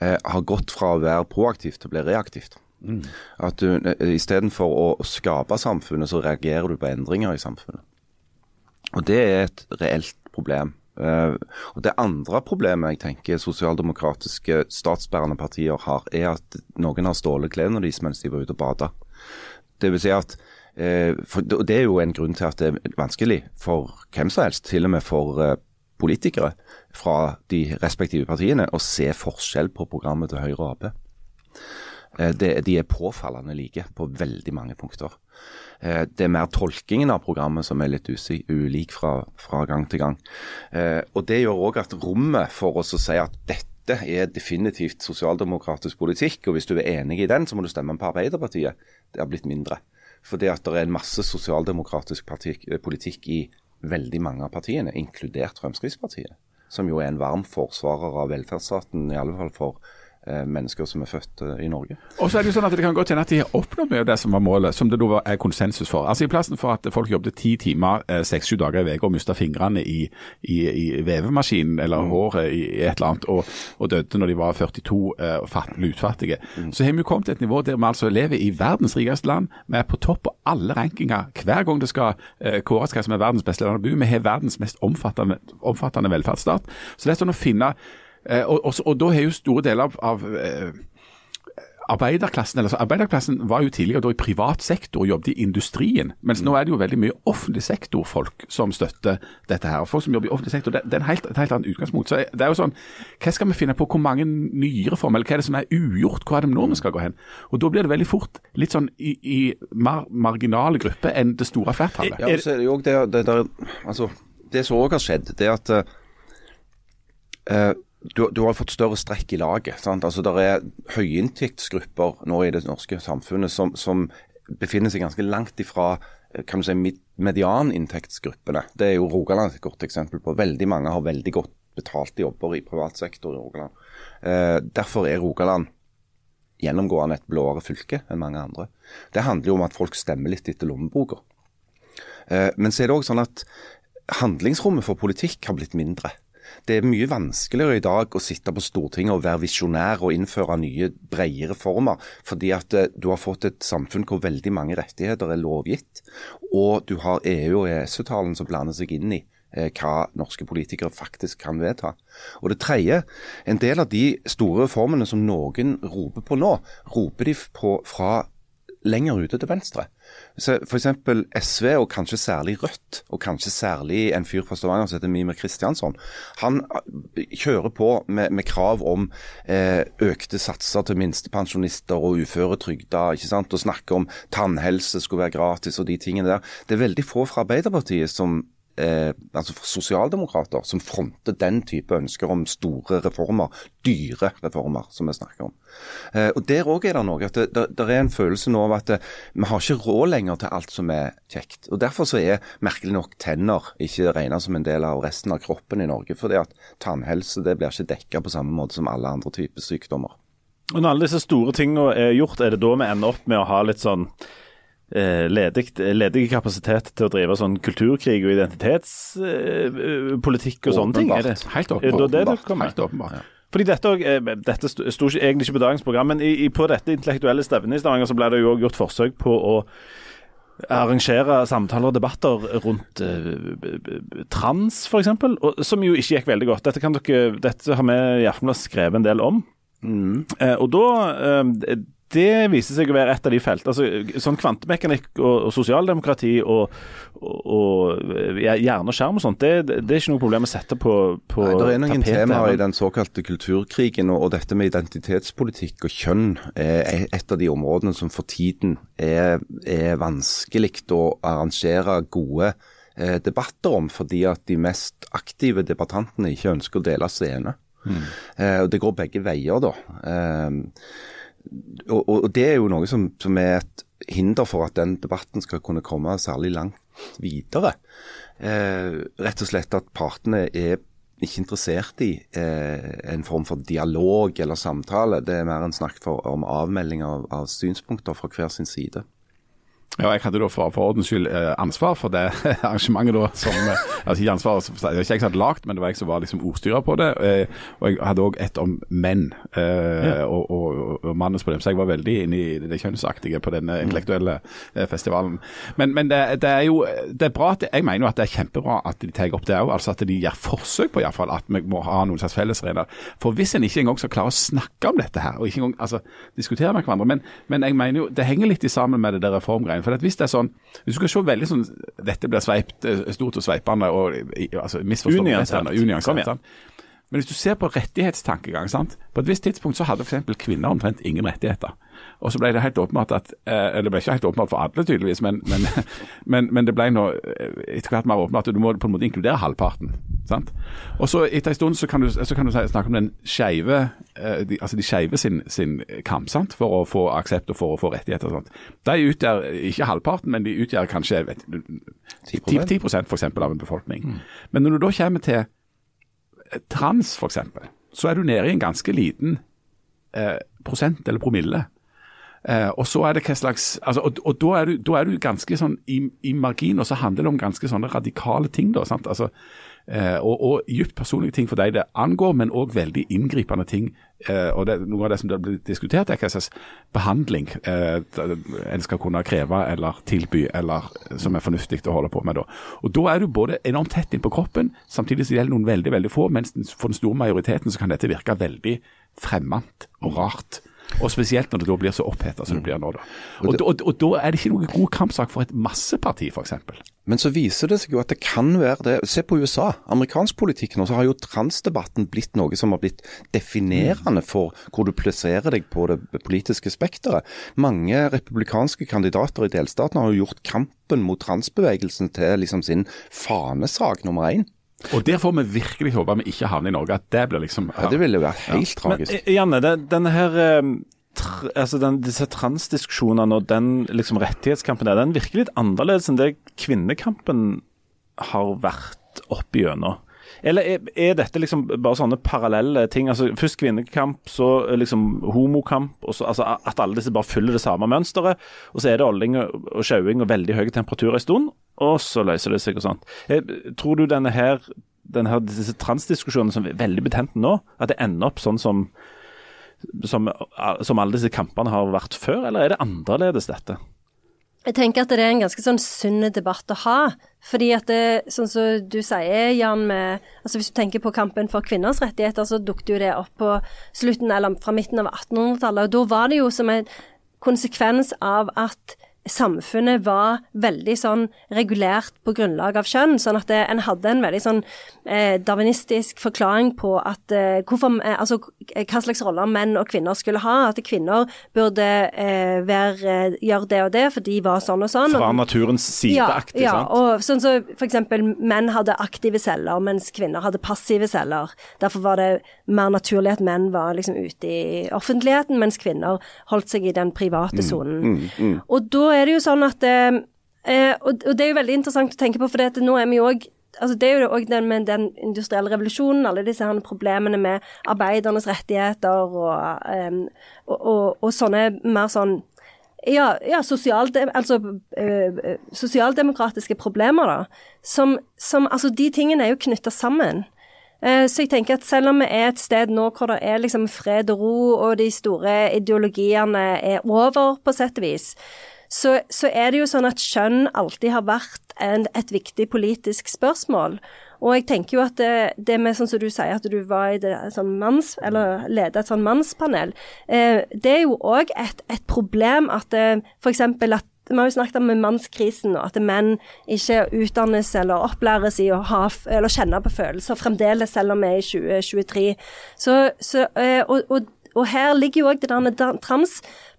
eh, har gått fra å være proaktivt til å bli reaktivt. Mm. At du eh, Istedenfor å skape samfunnet, så reagerer du på endringer i samfunnet. Og Det er et reelt problem. Uh, og Det andre problemet jeg tenker sosialdemokratiske statsbærende partier har, er at noen har stjålet klærne deres mens de var ute og bada. Det vil si at uh, for, Det er jo en grunn til at det er vanskelig for hvem som helst, til og med for uh, politikere fra de respektive partiene og se forskjell på programmet til Høyre og Ap. Eh, de er påfallende like på veldig mange punkter. Eh, det er mer tolkingen av programmet som er litt ulik fra, fra, gang til gang. Eh, og Det gjør òg at rommet for oss å si at dette er definitivt sosialdemokratisk politikk, og hvis du er enig i den, så må du stemme på Arbeiderpartiet, det har blitt mindre. Fordi at det er en masse sosialdemokratisk politikk i veldig mange av partiene, inkludert Fremskrittspartiet. Som jo er en varm forsvarer av velferdsstaten, i alle fall for mennesker som er født eh, i Norge. Og så er Det jo sånn at det kan godt hende at de har oppnådd mye av det som var målet, som det da er konsensus for. Altså I plassen for at folk jobbet ti timer eh, seks-sju dager i uka og mista fingrene i, i, i, vevemaskinen eller mm. håret i et eller annet, og, og døde når de var 42 og fatt, lutfattige, mm. så har vi jo kommet til et nivå der vi altså lever i verdens rikeste land. Vi er på topp på alle rankinger hver gang det skal kåres hva som er verdens beste land å bo. Vi har verdens mest omfattende, omfattende velferdsstat. Så det er sånn å finne Eh, og, og, og, da har jo store deler av, av eh, arbeiderklassen eller så arbeiderklassen var jo tidligere da i privat sektor og jobbet i industrien. Mens nå er det jo veldig mye offentlig sektor-folk som støtter dette her. Folk som jobber i offentlig sektor. Det, det er en helt, et helt annet utgangspunkt. Så det er jo sånn, Hva skal vi finne på? Hvor mange nye reformer? Eller hva er det som er ugjort? Hvor er det nå vi skal gå hen? Og Da blir det veldig fort litt sånn i, i mar marginale grupper enn det store flertallet. Ja, så er det jo det, det, det, altså, det som òg har skjedd, det at uh, du, du, har fått større strekk i laget. Sant? Altså, Det er høyinntektsgrupper nå i det norske samfunnet som, som befinner seg ganske langt ifra kan du si, medianinntektsgruppene. Det er jo Rogaland et godt eksempel på. Veldig mange har veldig godt betalte jobber i privat sektor i Rogaland. Eh, derfor er Rogaland gjennomgående et blåere fylke enn mange andre. Det handler jo om at folk stemmer litt etter lommeboka. Eh, men så er det òg sånn at handlingsrommet for politikk har blitt mindre. Det er mye vanskeligere i dag å sitte på Stortinget og være visjonær og innføre nye, brede reformer, fordi at eh, du har fått et samfunn hvor veldig mange rettigheter er lovgitt, og du har EU- og EØS-avtalen som blander seg inn i eh, hva norske politikere faktisk kan vedta. Og det tredje, en del av de store reformene som noen roper på nå, roper de på fra lenger ute til venstre. F.eks. SV, og kanskje særlig Rødt, og kanskje særlig en fyr fra Stavanger som heter Mime Kristiansson, han eh, kjører på med, med krav om eh, økte satser til minstepensjonister og uføretrygda, og snakker om tannhelse skulle være gratis og de tingene der. Det er veldig få fra Arbeiderpartiet som eh, altså sosialdemokrater som fronter den type ønsker om store reformer, dyre reformer, som vi snakker om. Eh, og Der òg er det noe. at det, det, det, er en følelse nå av at det, eh, vi har ikke råd lenger til alt som er kjekt. Og Derfor så er merkelig nok tenner ikke regnet som en del av resten av kroppen i Norge. fordi at tannhelse det blir ikke dekka på samme måte som alle andre typer sykdommer. Og Når alle disse store tingene er gjort, er det da vi ender opp med å ha litt sånn ledig, ledig, kapasitet til å drive sånn kulturkrig og identitetspolitikk og sånne ting? Er det helt åpenbart. Det det helt åpenbart. Fordi Dette, eh, dette sto egentlig ikke på dagens program, men i, på dette intellektuelle stevnet i Stavanger så ble det jo gjort forsøk på å arrangere samtaler og debatter rundt uh, trans, f.eks., som jo ikke gikk veldig godt. Dette, dere, dette har vi i Aftenbladet skrevet en del om. Mm. Uh, og da uh, det viser seg å være et av de feltene. Altså, sånn kvantemekanikk og, og sosialdemokrati og, og, og hjerne og skjerm og sånt, det, det, er ikke noe problem å sette på, på Nei, Det er noen temaer i den såkalte kulturkrigen, og, dette med identitetspolitikk og kjønn er et av de områdene som for tiden er, er vanskelig å arrangere gode eh, debatter om, fordi at de mest aktive debattantene ikke ønsker å dele scene. Mm. Eh, og Det går begge veier, da. Eh, og, og, det er jo noe som, som, er et hinder for at den debatten skal kunne komme særlig langt videre. Eh, rett og slett at partene er ikke interessert i eh, en form for dialog eller samtale. Det er mer en snakk for, om avmelding av, av synspunkter fra hver sin side. Ja, jeg hadde da for, for ordens skyld eh, ansvar for det arrangementet da. Som, eh, altså ikke ansvar, det var ikke jeg som hadde lagd, men det var jeg som var liksom ordstyrer på det. Eh, og jeg hadde òg et om menn ja. og, og, og mannens problem, så jeg var veldig inne i det kjønnsaktige på denne mm. intellektuelle festivalen. Men, men det, det, er jo det er bra at, jeg mener jo at det er kjempebra at de tar opp det òg, altså at de gjør forsøk på iallfall at vi må ha noen slags fellesregler. For hvis en ikke engang skal klare å snakke om dette her, og ikke engang altså, diskutere med hverandre men, men jeg mener jo det henger litt i sammen med det der reformgreiene For hvis det er sånn Hvis du skal se veldig sånn Dette blir sveipt, eh, stort og sveipende og altså, misforstått Unyansert. Men hvis du ser på rettighetstankegang sant? På et visst tidspunkt så hadde f.eks. kvinner omtrent ingen rettigheter. Og så ble det helt åpenbart at eh, Eller det ble ikke helt åpenbart for alle, tydeligvis, men, men, men, men det ble nå eh, etter hvert mer åpenbart at du må på en måte inkludere halvparten. Sant? Og så etter en stund så kan du, så kan du snakke om den skeive eh, de, altså de skeive sin, sin kamp sant? for å få aksept og for å få rettigheter. Sant? De utgjør ikke halvparten, men de utgjør kanskje vet, 10, 10 for eksempel av en befolkning. Men når du da kommer til eh, trans, f.eks., så er du nede i en ganske liten eh, prosent eller promille. Eh, og så er det hva slags altså, Og, og da, er du, da er du ganske sånn i, i margin, og så handler det om ganske sånne radikale ting. da, sant? Altså, eh, og, og djupt personlige ting for deg det angår, men òg veldig inngripende ting. Eh, og det, Noe av det som det blir diskutert, er hva slags behandling eh, en skal kunne kreve eller tilby, eller som er fornuftig å holde på med. da. Og Da er du både enormt tett inn på kroppen, samtidig som det gjelder noen veldig veldig få, mens for den store majoriteten så kan dette virke veldig fremmed og rart. Og spesielt når det da blir så oppheta som det blir nå. da. Og, og, og da er det ikke noen god kampsak for et masseparti, f.eks. Men så viser det seg jo at det kan være det. Se på USA. Amerikansk politikk nå, så har jo transdebatten blitt noe som har blitt definerende for hvor du plasserer deg på det politiske spekteret. Mange republikanske kandidater i delstatene har jo gjort kampen mot transbevegelsen til liksom sin fanesak nummer én. Og der får vi virkelig håpe vi ikke havner i Norge, at det blir liksom Ja, det ville vært helt ja. tragisk. Men Janne, den, denne her eh, tr altså den, disse transdiskusjonene og den liksom rettighetskampen der, den virker litt annerledes enn det kvinnekampen har vært opp igjennom. Eller er, er dette liksom bare sånne parallelle ting? Altså Først kvinnekamp, så eh, liksom homokamp. Og så, altså At alle disse bare følger det samme mønsteret. Og så er det olling og og sjauing og veldig høye temperaturer en stund, og så løser det seg og sånt. Jeg, Tror du denne her, denne her disse transdiskusjonene som er veldig betente nå, at det ender opp sånn som som, som alle disse kampene har vært før, eller er det annerledes dette? Jeg tenker at det er en ganske sånn sunn debatt å ha. Fordi at det, sånn som du sier, Jan, med altså Hvis du tenker på kampen for kvinners rettigheter, så dukket jo det opp på slutten, eller fra midten av 1800-tallet. Og da var det jo som en konsekvens av at samfunnet var veldig sånn regulert på grunnlag av kjønn, sånn at det, en hadde en veldig sånn eh, darwinistisk forklaring på at eh, hvorfor, eh, altså hva slags roller menn og kvinner skulle ha. At kvinner burde eh, være, eh, gjøre det og det, for de var sånn og sånn. Fra naturens sideaktig, ja, ja, sant? og sånn så eksempel menn hadde aktive celler, mens kvinner hadde passive celler. Derfor var det mer naturlig at menn var liksom ute i offentligheten, mens kvinner holdt seg i den private sonen. Og da er det jo sånn at eh, eh, og, og det er jo veldig interessant å tenke på, for det nå er vi jo òg Altså det er jo òg den med den industrielle revolusjonen, alle disse her problemene med arbeidernes rettigheter og, um, og, og, og sånne mer sånn ja, ja sosialde, altså, øh, sosialdemokratiske problemer, da. Som, som Altså, de tingene er jo knytta sammen. Uh, så jeg tenker at selv om vi er et sted nå hvor det er liksom fred og ro, og de store ideologiene er over, på sett og vis, så, så er det jo sånn at kjønn alltid har vært en, et viktig politisk spørsmål. Og jeg tenker jo at det, det med sånn som du sier, at du var i det sånn manns, eller ledet et sånn mannspanel, eh, det er jo òg et, et problem at for f.eks. at vi har jo snakket om mannskrisen, og at menn ikke utdannes eller opplæres i å ha, eller kjenne på følelser fremdeles, selv om vi er i 2023. Så, så, eh, og, og, og her ligger jo òg det der da-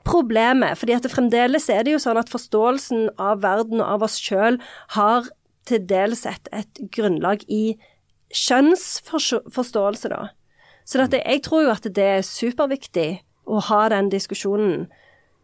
transproblemet. fordi at det fremdeles er det jo sånn at forståelsen av verden og av oss sjøl har til dels et, et grunnlag i kjønnsforståelse, da. Så dette, jeg tror jo at det er superviktig å ha den diskusjonen.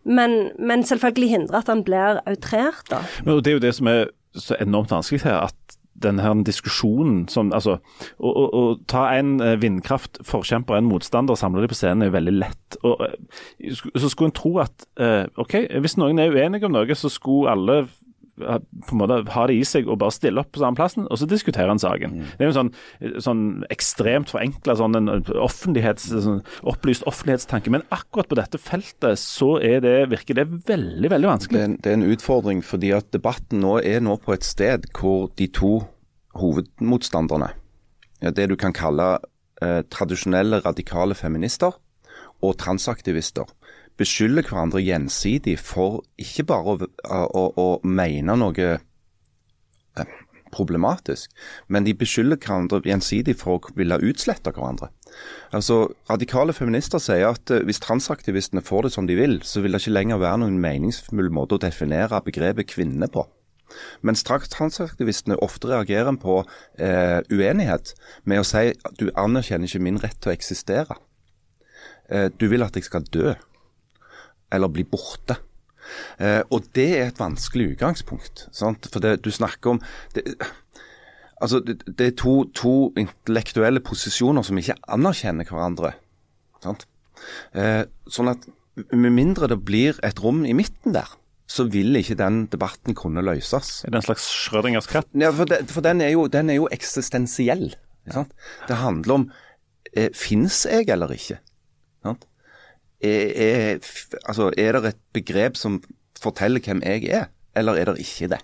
Men, men selvfølgelig hindre at han blir outrert, da. Men Det er jo det som er så enormt vanskelig her, at denne her diskusjonen som altså, Å, å, å ta en eh, vindkraftforkjemper og en motstander og samle dem på scenen er jo veldig lett. Og, eh, så skulle en tro at eh, OK, hvis noen er uenige om noe, så skulle alle på en måte ha det i seg og bare stille opp på samme plassen, og så diskutere en saken. Det er jo sånn, sånn ekstremt forenkla sånn en offentlighets, sånn opplyst offentlighetstanke. Men akkurat på dette feltet så er det, virker det veldig, veldig Det vanskelig. er, en, det er en utfordring fordi at debatten nå er nå på et sted hvor de to hovedmotstanderne, det du kan kalle eh, tradisjonelle radikale feminister og transaktivister, beskylder hverandre gjensidig for ikke bare å, å, å mene noe eh, problematisk, men de beskylder hverandre gjensidig for å ville utslette hverandre. Altså, Radikale feminister sier at eh, hvis transaktivistene får det som de vil, så vil det ikke lenger være noen meningsfull måte å definere begrepet kvinne på. Mens tra- transaktivistene ofte reagerer på eh, uenighet med å si at du anerkjenner ikke min rett til å eksistere. Eh, du vil at jeg skal dø, eller bli borte. Eh, og det er et vanskelig utgangspunkt. Sant? For det, du snakker om det, Altså, det, det er to, to intellektuelle posisjoner som ikke anerkjenner hverandre. Eh, sånn at med mindre det blir et rom i midten der, så vil ikke den debatten kunne løses. Er det en slags Schrødingers katt? Ja, for, de, for den, er jo, den er jo eksistensiell. Sant? Det handler om eh, Fins jeg eller ikke? Sant? Er, er, altså, er det et begrep som forteller hvem jeg er, eller er det ikke det?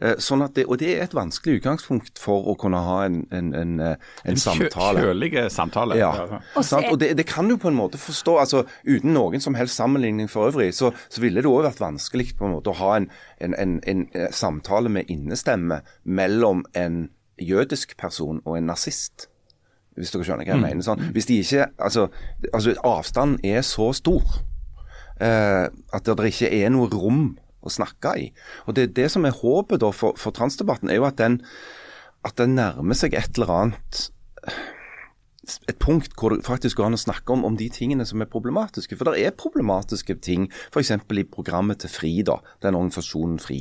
Eh, Sånn at det, og det er et vanskelig utgangspunkt for å kunne ha en, en, en, eh, en samtale. Kjølige samtale. Ja. Og så Sant? er- Og det, det kan du på en måte forstå. altså Uten noen som helst sammenligning for øvrig, så, så ville det òg vært vanskelig på en måte å ha en, en, en, en eh, samtale med innestemme mellom en jødisk person og en nazist. Hvis dere skjønner hva jeg mener. Sånn. Hvis de ikke, altså, altså Avstanden er så stor eh, at det ikke er noe rom å snakke i. Og Det det som er håpet for, for transdebatten, er jo at den, at den nærmer seg et eller annet et punkt hvor det faktisk går an å snakke om, om de tingene som er problematiske. For det er problematiske ting, f.eks. i programmet til FRI, da, den organisasjonen FRI.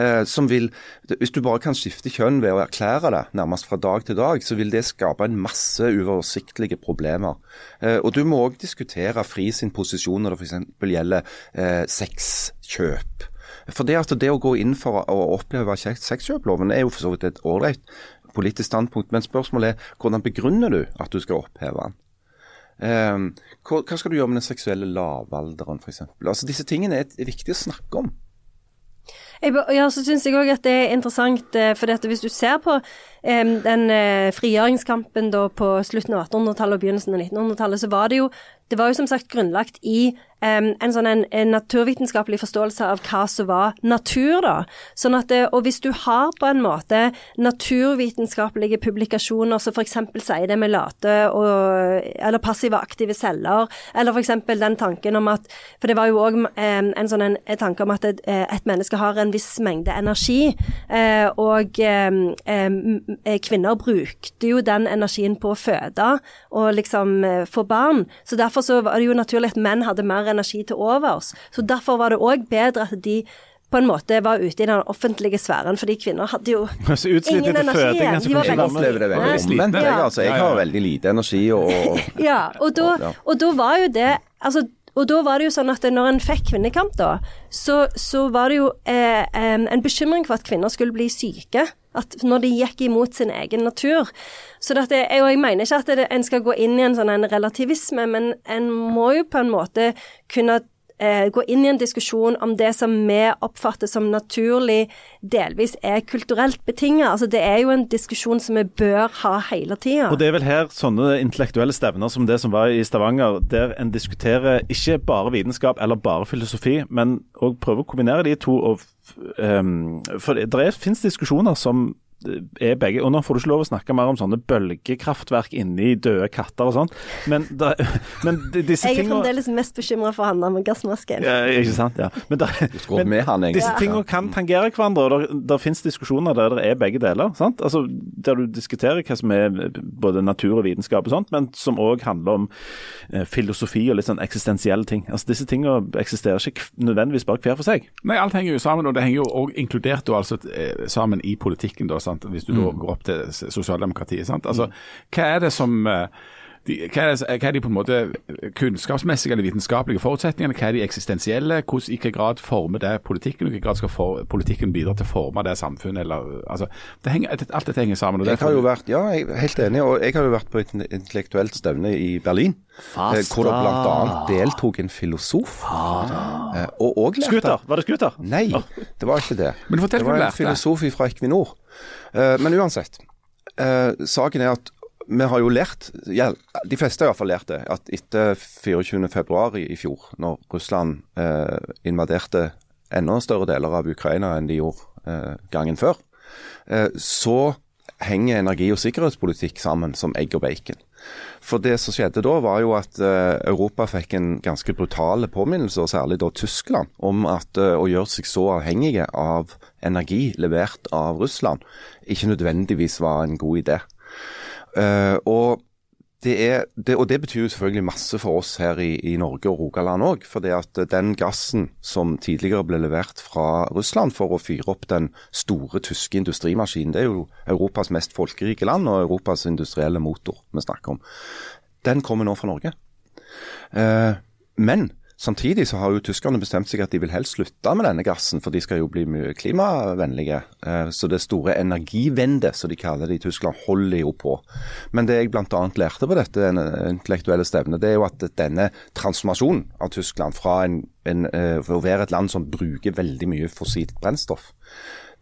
Eh, som vil, Hvis du bare kan skifte kjønn ved å erklære det nærmest fra dag til dag, så vil det skape en masse uoversiktlige problemer. Eh, og du må òg diskutere FRI sin posisjon når det f.eks. gjelder eh, sexkjøp. For det, at det å gå inn for å oppheve sexkjøploven er jo for så vidt et ålreit politisk standpunkt, men spørsmålet er hvordan begrunner du at du skal oppheve den? Eh, hva, hva skal du gjøre med den seksuelle lavalderen f.eks.? Altså, disse tingene er, er viktig å snakke om. Jeg, ja, så syns jeg òg at det er interessant, eh, for dette, hvis du ser på em, den eh, frigjøringskampen da på slutten av 1800-tallet og begynnelsen av 1900-tallet, så var det jo det var jo som sagt grunnlagt i em, en sånn en, en naturvitenskapelig forståelse av hva som var natur, da. Sånn at det, og hvis du har på en måte naturvitenskapelige publikasjoner som f.eks. sier det med late og eller passive aktive celler, eller f.eks. den tanken om at For det var jo òg en sånn en, en tanke om at et, eh, et menneske har en viss mengde energi, eh, og eh, kvinner brukte jo den energien på å føde og liksom eh, få barn. Så derfor så var det jo naturlig at menn hadde mer energi til overs. Så derfor var det òg bedre at de på en måte var ute i den offentlige sfæren, fordi kvinner hadde jo ingen energi føding, igjen. De var Jeg veldig slitne. Jeg, Ja. altså, jeg har veldig lite energi og, og Ja, og da, og da var jo det altså, og da var det jo sånn at når en fikk kvinnekamp, da, så, så var det jo eh, en bekymring for at kvinner skulle bli syke. At når de gikk imot sin egen natur. Så dette, jeg, jeg mener ikke at det, en skal gå inn i en sånn en relativisme, men en må jo på en måte kunne eh, gå inn i en diskusjon om det som vi oppfatter som naturlig, delvis er kulturelt betinget. Altså, det er jo en diskusjon som vi bør ha hele tida. Og det er vel her sånne intellektuelle stevner som det som var i Stavanger, der en diskuterer ikke bare vitenskap eller bare filosofi, men òg prøver å kombinere de to. Og, ehm, for det, det fins diskusjoner som er begge Og nå får du ikke lov å snakke mer om sånne bølgekraftverk inni døde katter og sånt, men, da- men disse tingene Jeg er tingene fremdeles mest bekymra for han der med gassmasken. ja, Ikke sant, ja. Men, da, men han, disse tingene kan tangere hverandre, og der, der finnes diskusjoner der det er begge deler. sant? Altså, Der du diskuterer hva som er både natur og vitenskap og sånt, men som òg handler om eh, filosofi og litt sånn eksistensielle ting. Altså Disse tingene eksisterer ikke nødvendigvis bare hver for seg. Nei, alt henger jo sammen, og det henger jo også inkludert da, altså, eh, sammen i politikken, da, sant? hvis du da går opp til sosialdemokratiet. Sant? Altså, hva er det som eh, de, hva, er det, hva er de på en måte kunnskapsmessige eller vitenskapelige forutsetningene? Hva er de eksistensielle? Hvordan, I hvilken grad former det politikken? og I hvilken grad skal for, politikken bidra til å forme det samfunnet? Eller, altså, det henger, alt dette henger sammen. og Jeg har jo vært, ja, jeg er helt enig, og jeg har jo vært på et intellektuelt stevne i Berlin. Fasta. Hvor det bl.a. deltok en filosof. eh, Og òg lærte Scooter, var det scooter? Nei, det var ikke det. Men fortell det var en filosof fra Equinor. Eh, men uansett. eh, saken er at vi har jo lært, ja, de fleste har i hvert fall lært det, at etter 24.2 i, i fjor, når Russland eh, invaderte enda større deler av Ukraina enn de gjorde eh, gangen før, eh, så henger energi- og sikkerhetspolitikk sammen som egg og bacon. For det som skjedde da, var jo at eh, Europa fikk en ganske brutal påminnelse, og særlig da Tyskland, om at eh, å gjøre seg så avhengige av energi levert av Russland ikke nødvendigvis var en god idé. Eh, og det, er, det, og det betyr jo selvfølgelig masse for oss her i, i Norge og Rogaland òg. For det at den gassen som tidligere ble levert fra Russland for å fyre opp den store tyske industrimaskinen, det er jo Europas mest folkerike land og Europas industrielle motor vi snakker om, den kommer nå fra Norge. Eh, men samtidig så har jo tyskerne bestemt seg at de vil helst slutte med denne gassen, for de skal jo bli klimavennlige. Eh, så det store energivendet, som de kaller det i Tyskland, holder jo på. Men det jeg bl.a. lærte på dette intellektuelle stevnet, det er jo at denne transformasjonen av Tyskland fra en, en, eh, å være et land som bruker veldig mye fossilt brennstoff,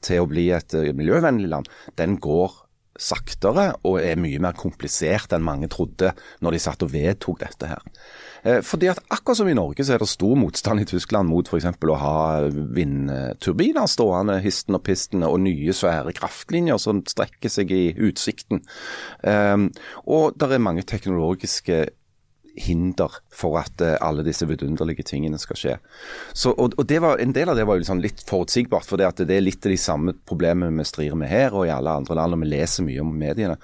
til å bli et eh, miljøvennlig land, den går saktere og er mye mer komplisert enn mange trodde når de satt og vedtok dette her. Eh, fordi at akkurat som i Norge så er det stor motstand i Tyskland mot f.eks. å ha vindturbiner stående histen og pisten, og nye svære kraftlinjer som strekker seg i utsikten. Um, og det er mange teknologiske hinder for at uh, alle disse vidunderlige tingene skal skje. Så, og, og var, En del av det var jo liksom litt forutsigbart, for det, det er litt av de samme problemene vi strir med her og i alle andre land, og vi leser mye om mediene.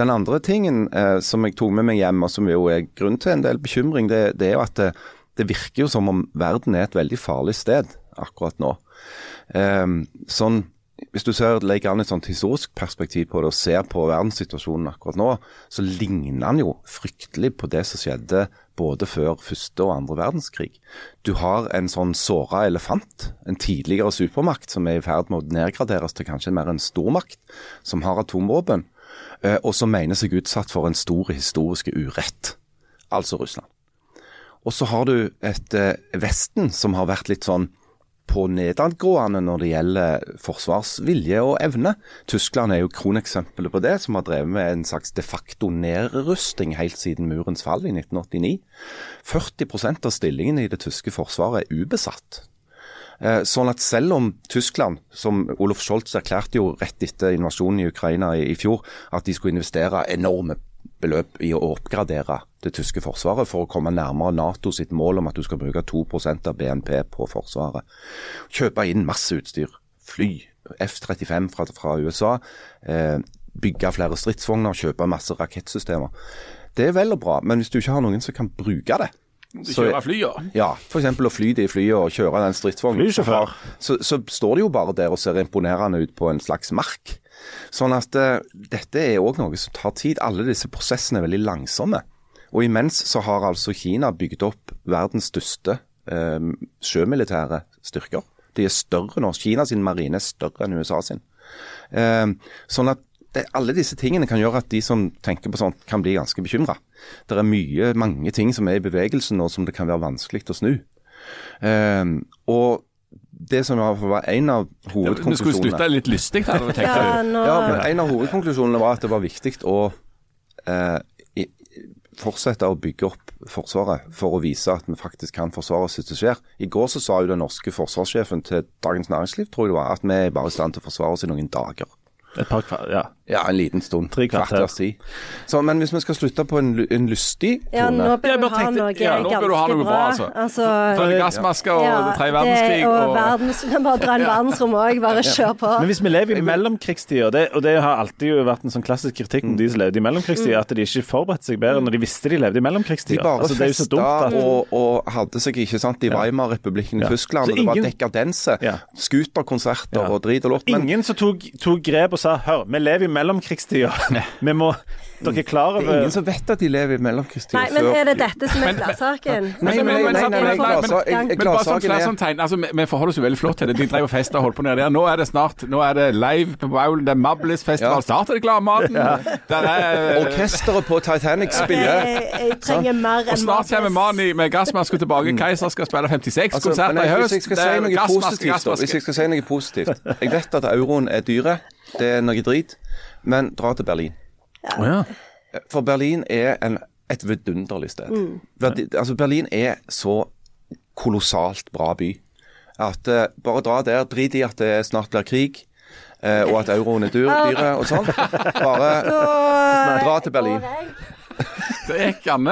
Den andre tingen uh, som jeg tok med meg hjem, og som jo er grunn til en del bekymring, det, det er jo at det, det, virker jo som om verden er et veldig farlig sted akkurat nå. Um, sånn hvis du ser, legger an et sånt historisk perspektiv på det og ser på verdenssituasjonen akkurat nå, så ligner den jo fryktelig på det som skjedde både før første og andre verdenskrig. Du har en sånn såra elefant, en tidligere supermakt som er i ferd med å nedgraderes til kanskje mer en stormakt, som har atomvåpen, eh, og som mener seg utsatt for en stor historisk urett, altså Russland. Og så har du et eh, Vesten som har vært litt sånn på nedadgående når det gjelder forsvarsvilje og evne. Tyskland er jo kroneksempelet på det, som har drevet med en slags de facto nedrusting helt siden murens fall i 1989. 40% av stillingene i det tyske forsvaret er ubesatt. Eh, sånn at selv om Tyskland, som Olof Scholz erklærte jo rett etter invasjonen i Ukraina i, fjor, at de skulle investere enorme beløp i å oppgradere det tyske forsvaret for å komme nærmere Nato sitt mål om at du skal bruke 2% av BNP på forsvaret. Kjøpe inn masse utstyr. Fly, F-35 fra, fra USA. Eh, bygge flere stridsvogner, kjøpe masse rakettsystemer. Det er vel og bra, men hvis du ikke har noen som kan bruke det Kjøre flyene? Ja, f.eks. å fly de flyet og kjøre den stridsvognen. Så, så står de jo bare der og ser imponerende ut på en slags mark. Sånn at uh, dette er òg noe som tar tid. Alle disse prosessene er veldig langsomme. Og imens så har altså Kina bygd opp verdens største uh, sjømilitære styrker. De er større nå. Kina sin marine er større enn USA sin. Uh, sånn at det, alle disse tingene kan gjøre at de som tenker på sånt, kan bli ganske bekymra. Det er mye, mange ting som er i bevegelse nå som det kan være vanskelig å snu. og det som var en av hovedkonklusjonene Du skulle slutte litt lystig her, tenkte Ja, nå, Ja, men En av hovedkonklusjonene var at det var viktig å eh, i, fortsette å bygge opp Forsvaret for å vise at vi faktisk kan forsvare oss hvis det skjer. I går så sa jo den norske forsvarssjefen til Dagens Næringsliv tror jeg det var, at vi er bare i stand til å forsvare oss i noen dager. Et par kvar, ja. Ja, en liten stund. Tre kvarter. Kvarters tid. Men hvis vi skal slutte på en, en lystig ja, nå bør du ha noe ja, nå bør du ha ganske noe bra, bra. altså. Altså, For gassmasker og ja, tredje verdenskrig og og verdens, Bare dra en verdensrom òg, bare kjør på. Men hvis vi lever i mellomkrigstida, det, og det har alltid jo vært en sånn klassisk kritikk Mm. de som levde i mellomkrigstida, at de ikke forberedte seg bedre når de visste de levde i De bare Altså, det er jo så festa dumt at og, og hadde seg ikke sant, i Weimar-republikken i. Tyskland. Og Det var dekadense. Ja. Scooterkonserter Ja. og drit og lort. Men Ingen som tok, tok grep og sa hør, vi lever i mellomkrigstida. Vi må Dere er klar det er ingen som vet at de lever i mellomkrigstida Nei, men er det dette som er gladsaken? Nei, nei, nei, nei, Gladsaken er-. Altså, vi, vi forholder oss jo veldig flott til det. De drev og festa og holdt på nede der. Nå er det snart Nå er det live på Baulen. Det er Mablis-festival. Snart er det Gladmaten. Der er Orkesteret på Titanic spiller. Jeg, trenger mer og snart kommer Mani med gassmaske tilbake. Keiser skal spille 56 Mm. Altså, konserter i høst. hvis jeg skal Det si noe positivt, da, hvis jeg skal si noe positivt Jeg vet at euroen er dyre, det er noe drit, men dra til Berlin. Å ja. For Berlin er en, et vidunderlig sted. Verdi, altså Berlin er så kolossalt bra by at uh, bare dra der. Drit i at det snart blir krig. eh, og at euroen er dyr, dyre og sånn. Bare dra til Berlin. Det gikk an.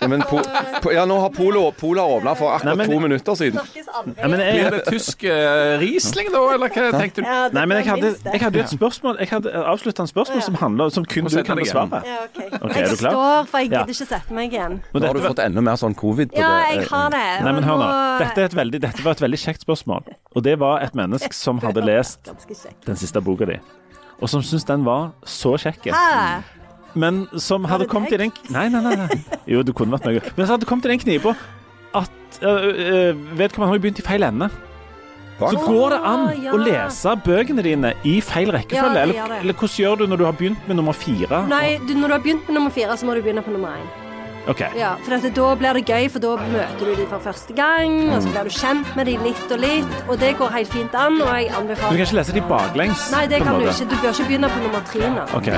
Ja, men po, po, ja, nå har Polo, Polo åpna for akkurat Nei, men- to minutter siden. Nei, men jeg, Blir det tysk uh, Riesling da, eller hva tenkte du? Ja, Nei, men jeg hadde, det. jeg hadde et spørsmål Jeg hadde avslutta en spørsmål som handler Som kun du kan besvare. Ja, okay. Ok, er jeg står, for jeg gidder ikke sette meg igjen. Nå har du fått enda mer sånn covid på Ja, jeg har det. Nei, men hør nå. Dette, er et veldig, dette var et veldig kjekt spørsmål. Og det var et menneske som hadde lest den siste boka di, og som syntes den var så kjekk. Men som hadde kommet i den Nei, nei, nei. nei. Jo, det kunne vært meg. Men som hadde kommet i den knipa at øh, øh, Vedkommende har jo begynt i feil ende. Hva? Så går det an Å, ja. å lese bøkene dine i feil rekkefølge. Ja, eller, eller hvordan gjør du når du har begynt med nummer fire? Nei, du, når du har begynt med nummer fire, så må du begynne på nummer én. OK. Ja, for at da blir det gøy, for da møter du dem for første gang, og så blir du kjent med dem litt og litt, og det går helt fint an, og jeg Du kan ikke lese dem baklengs? Nei, det kan du ikke. Du bør ikke begynne på nummer tre nå. OK.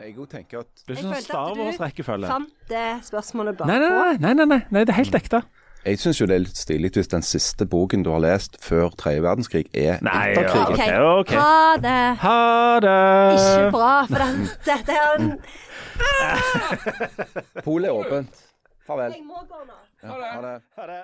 Jeg òg tenker at Det er Jeg ikke sånn følte Star at du Wars-rekkefølge. Fant det spørsmålet bakpå. Nei, nei, nei, nei, nei, det er helt ekte. Jeg syns jo det er litt stilig hvis den siste boken du har lest før tredje verdenskrig, er Nei, etterkrigen. ja, okay. OK. ok. Ha det. Ha det! Ikke bra, for den, dette er en Polet er åpent. Farvel. Jeg må gå nå. Ja, ha det. Ha det.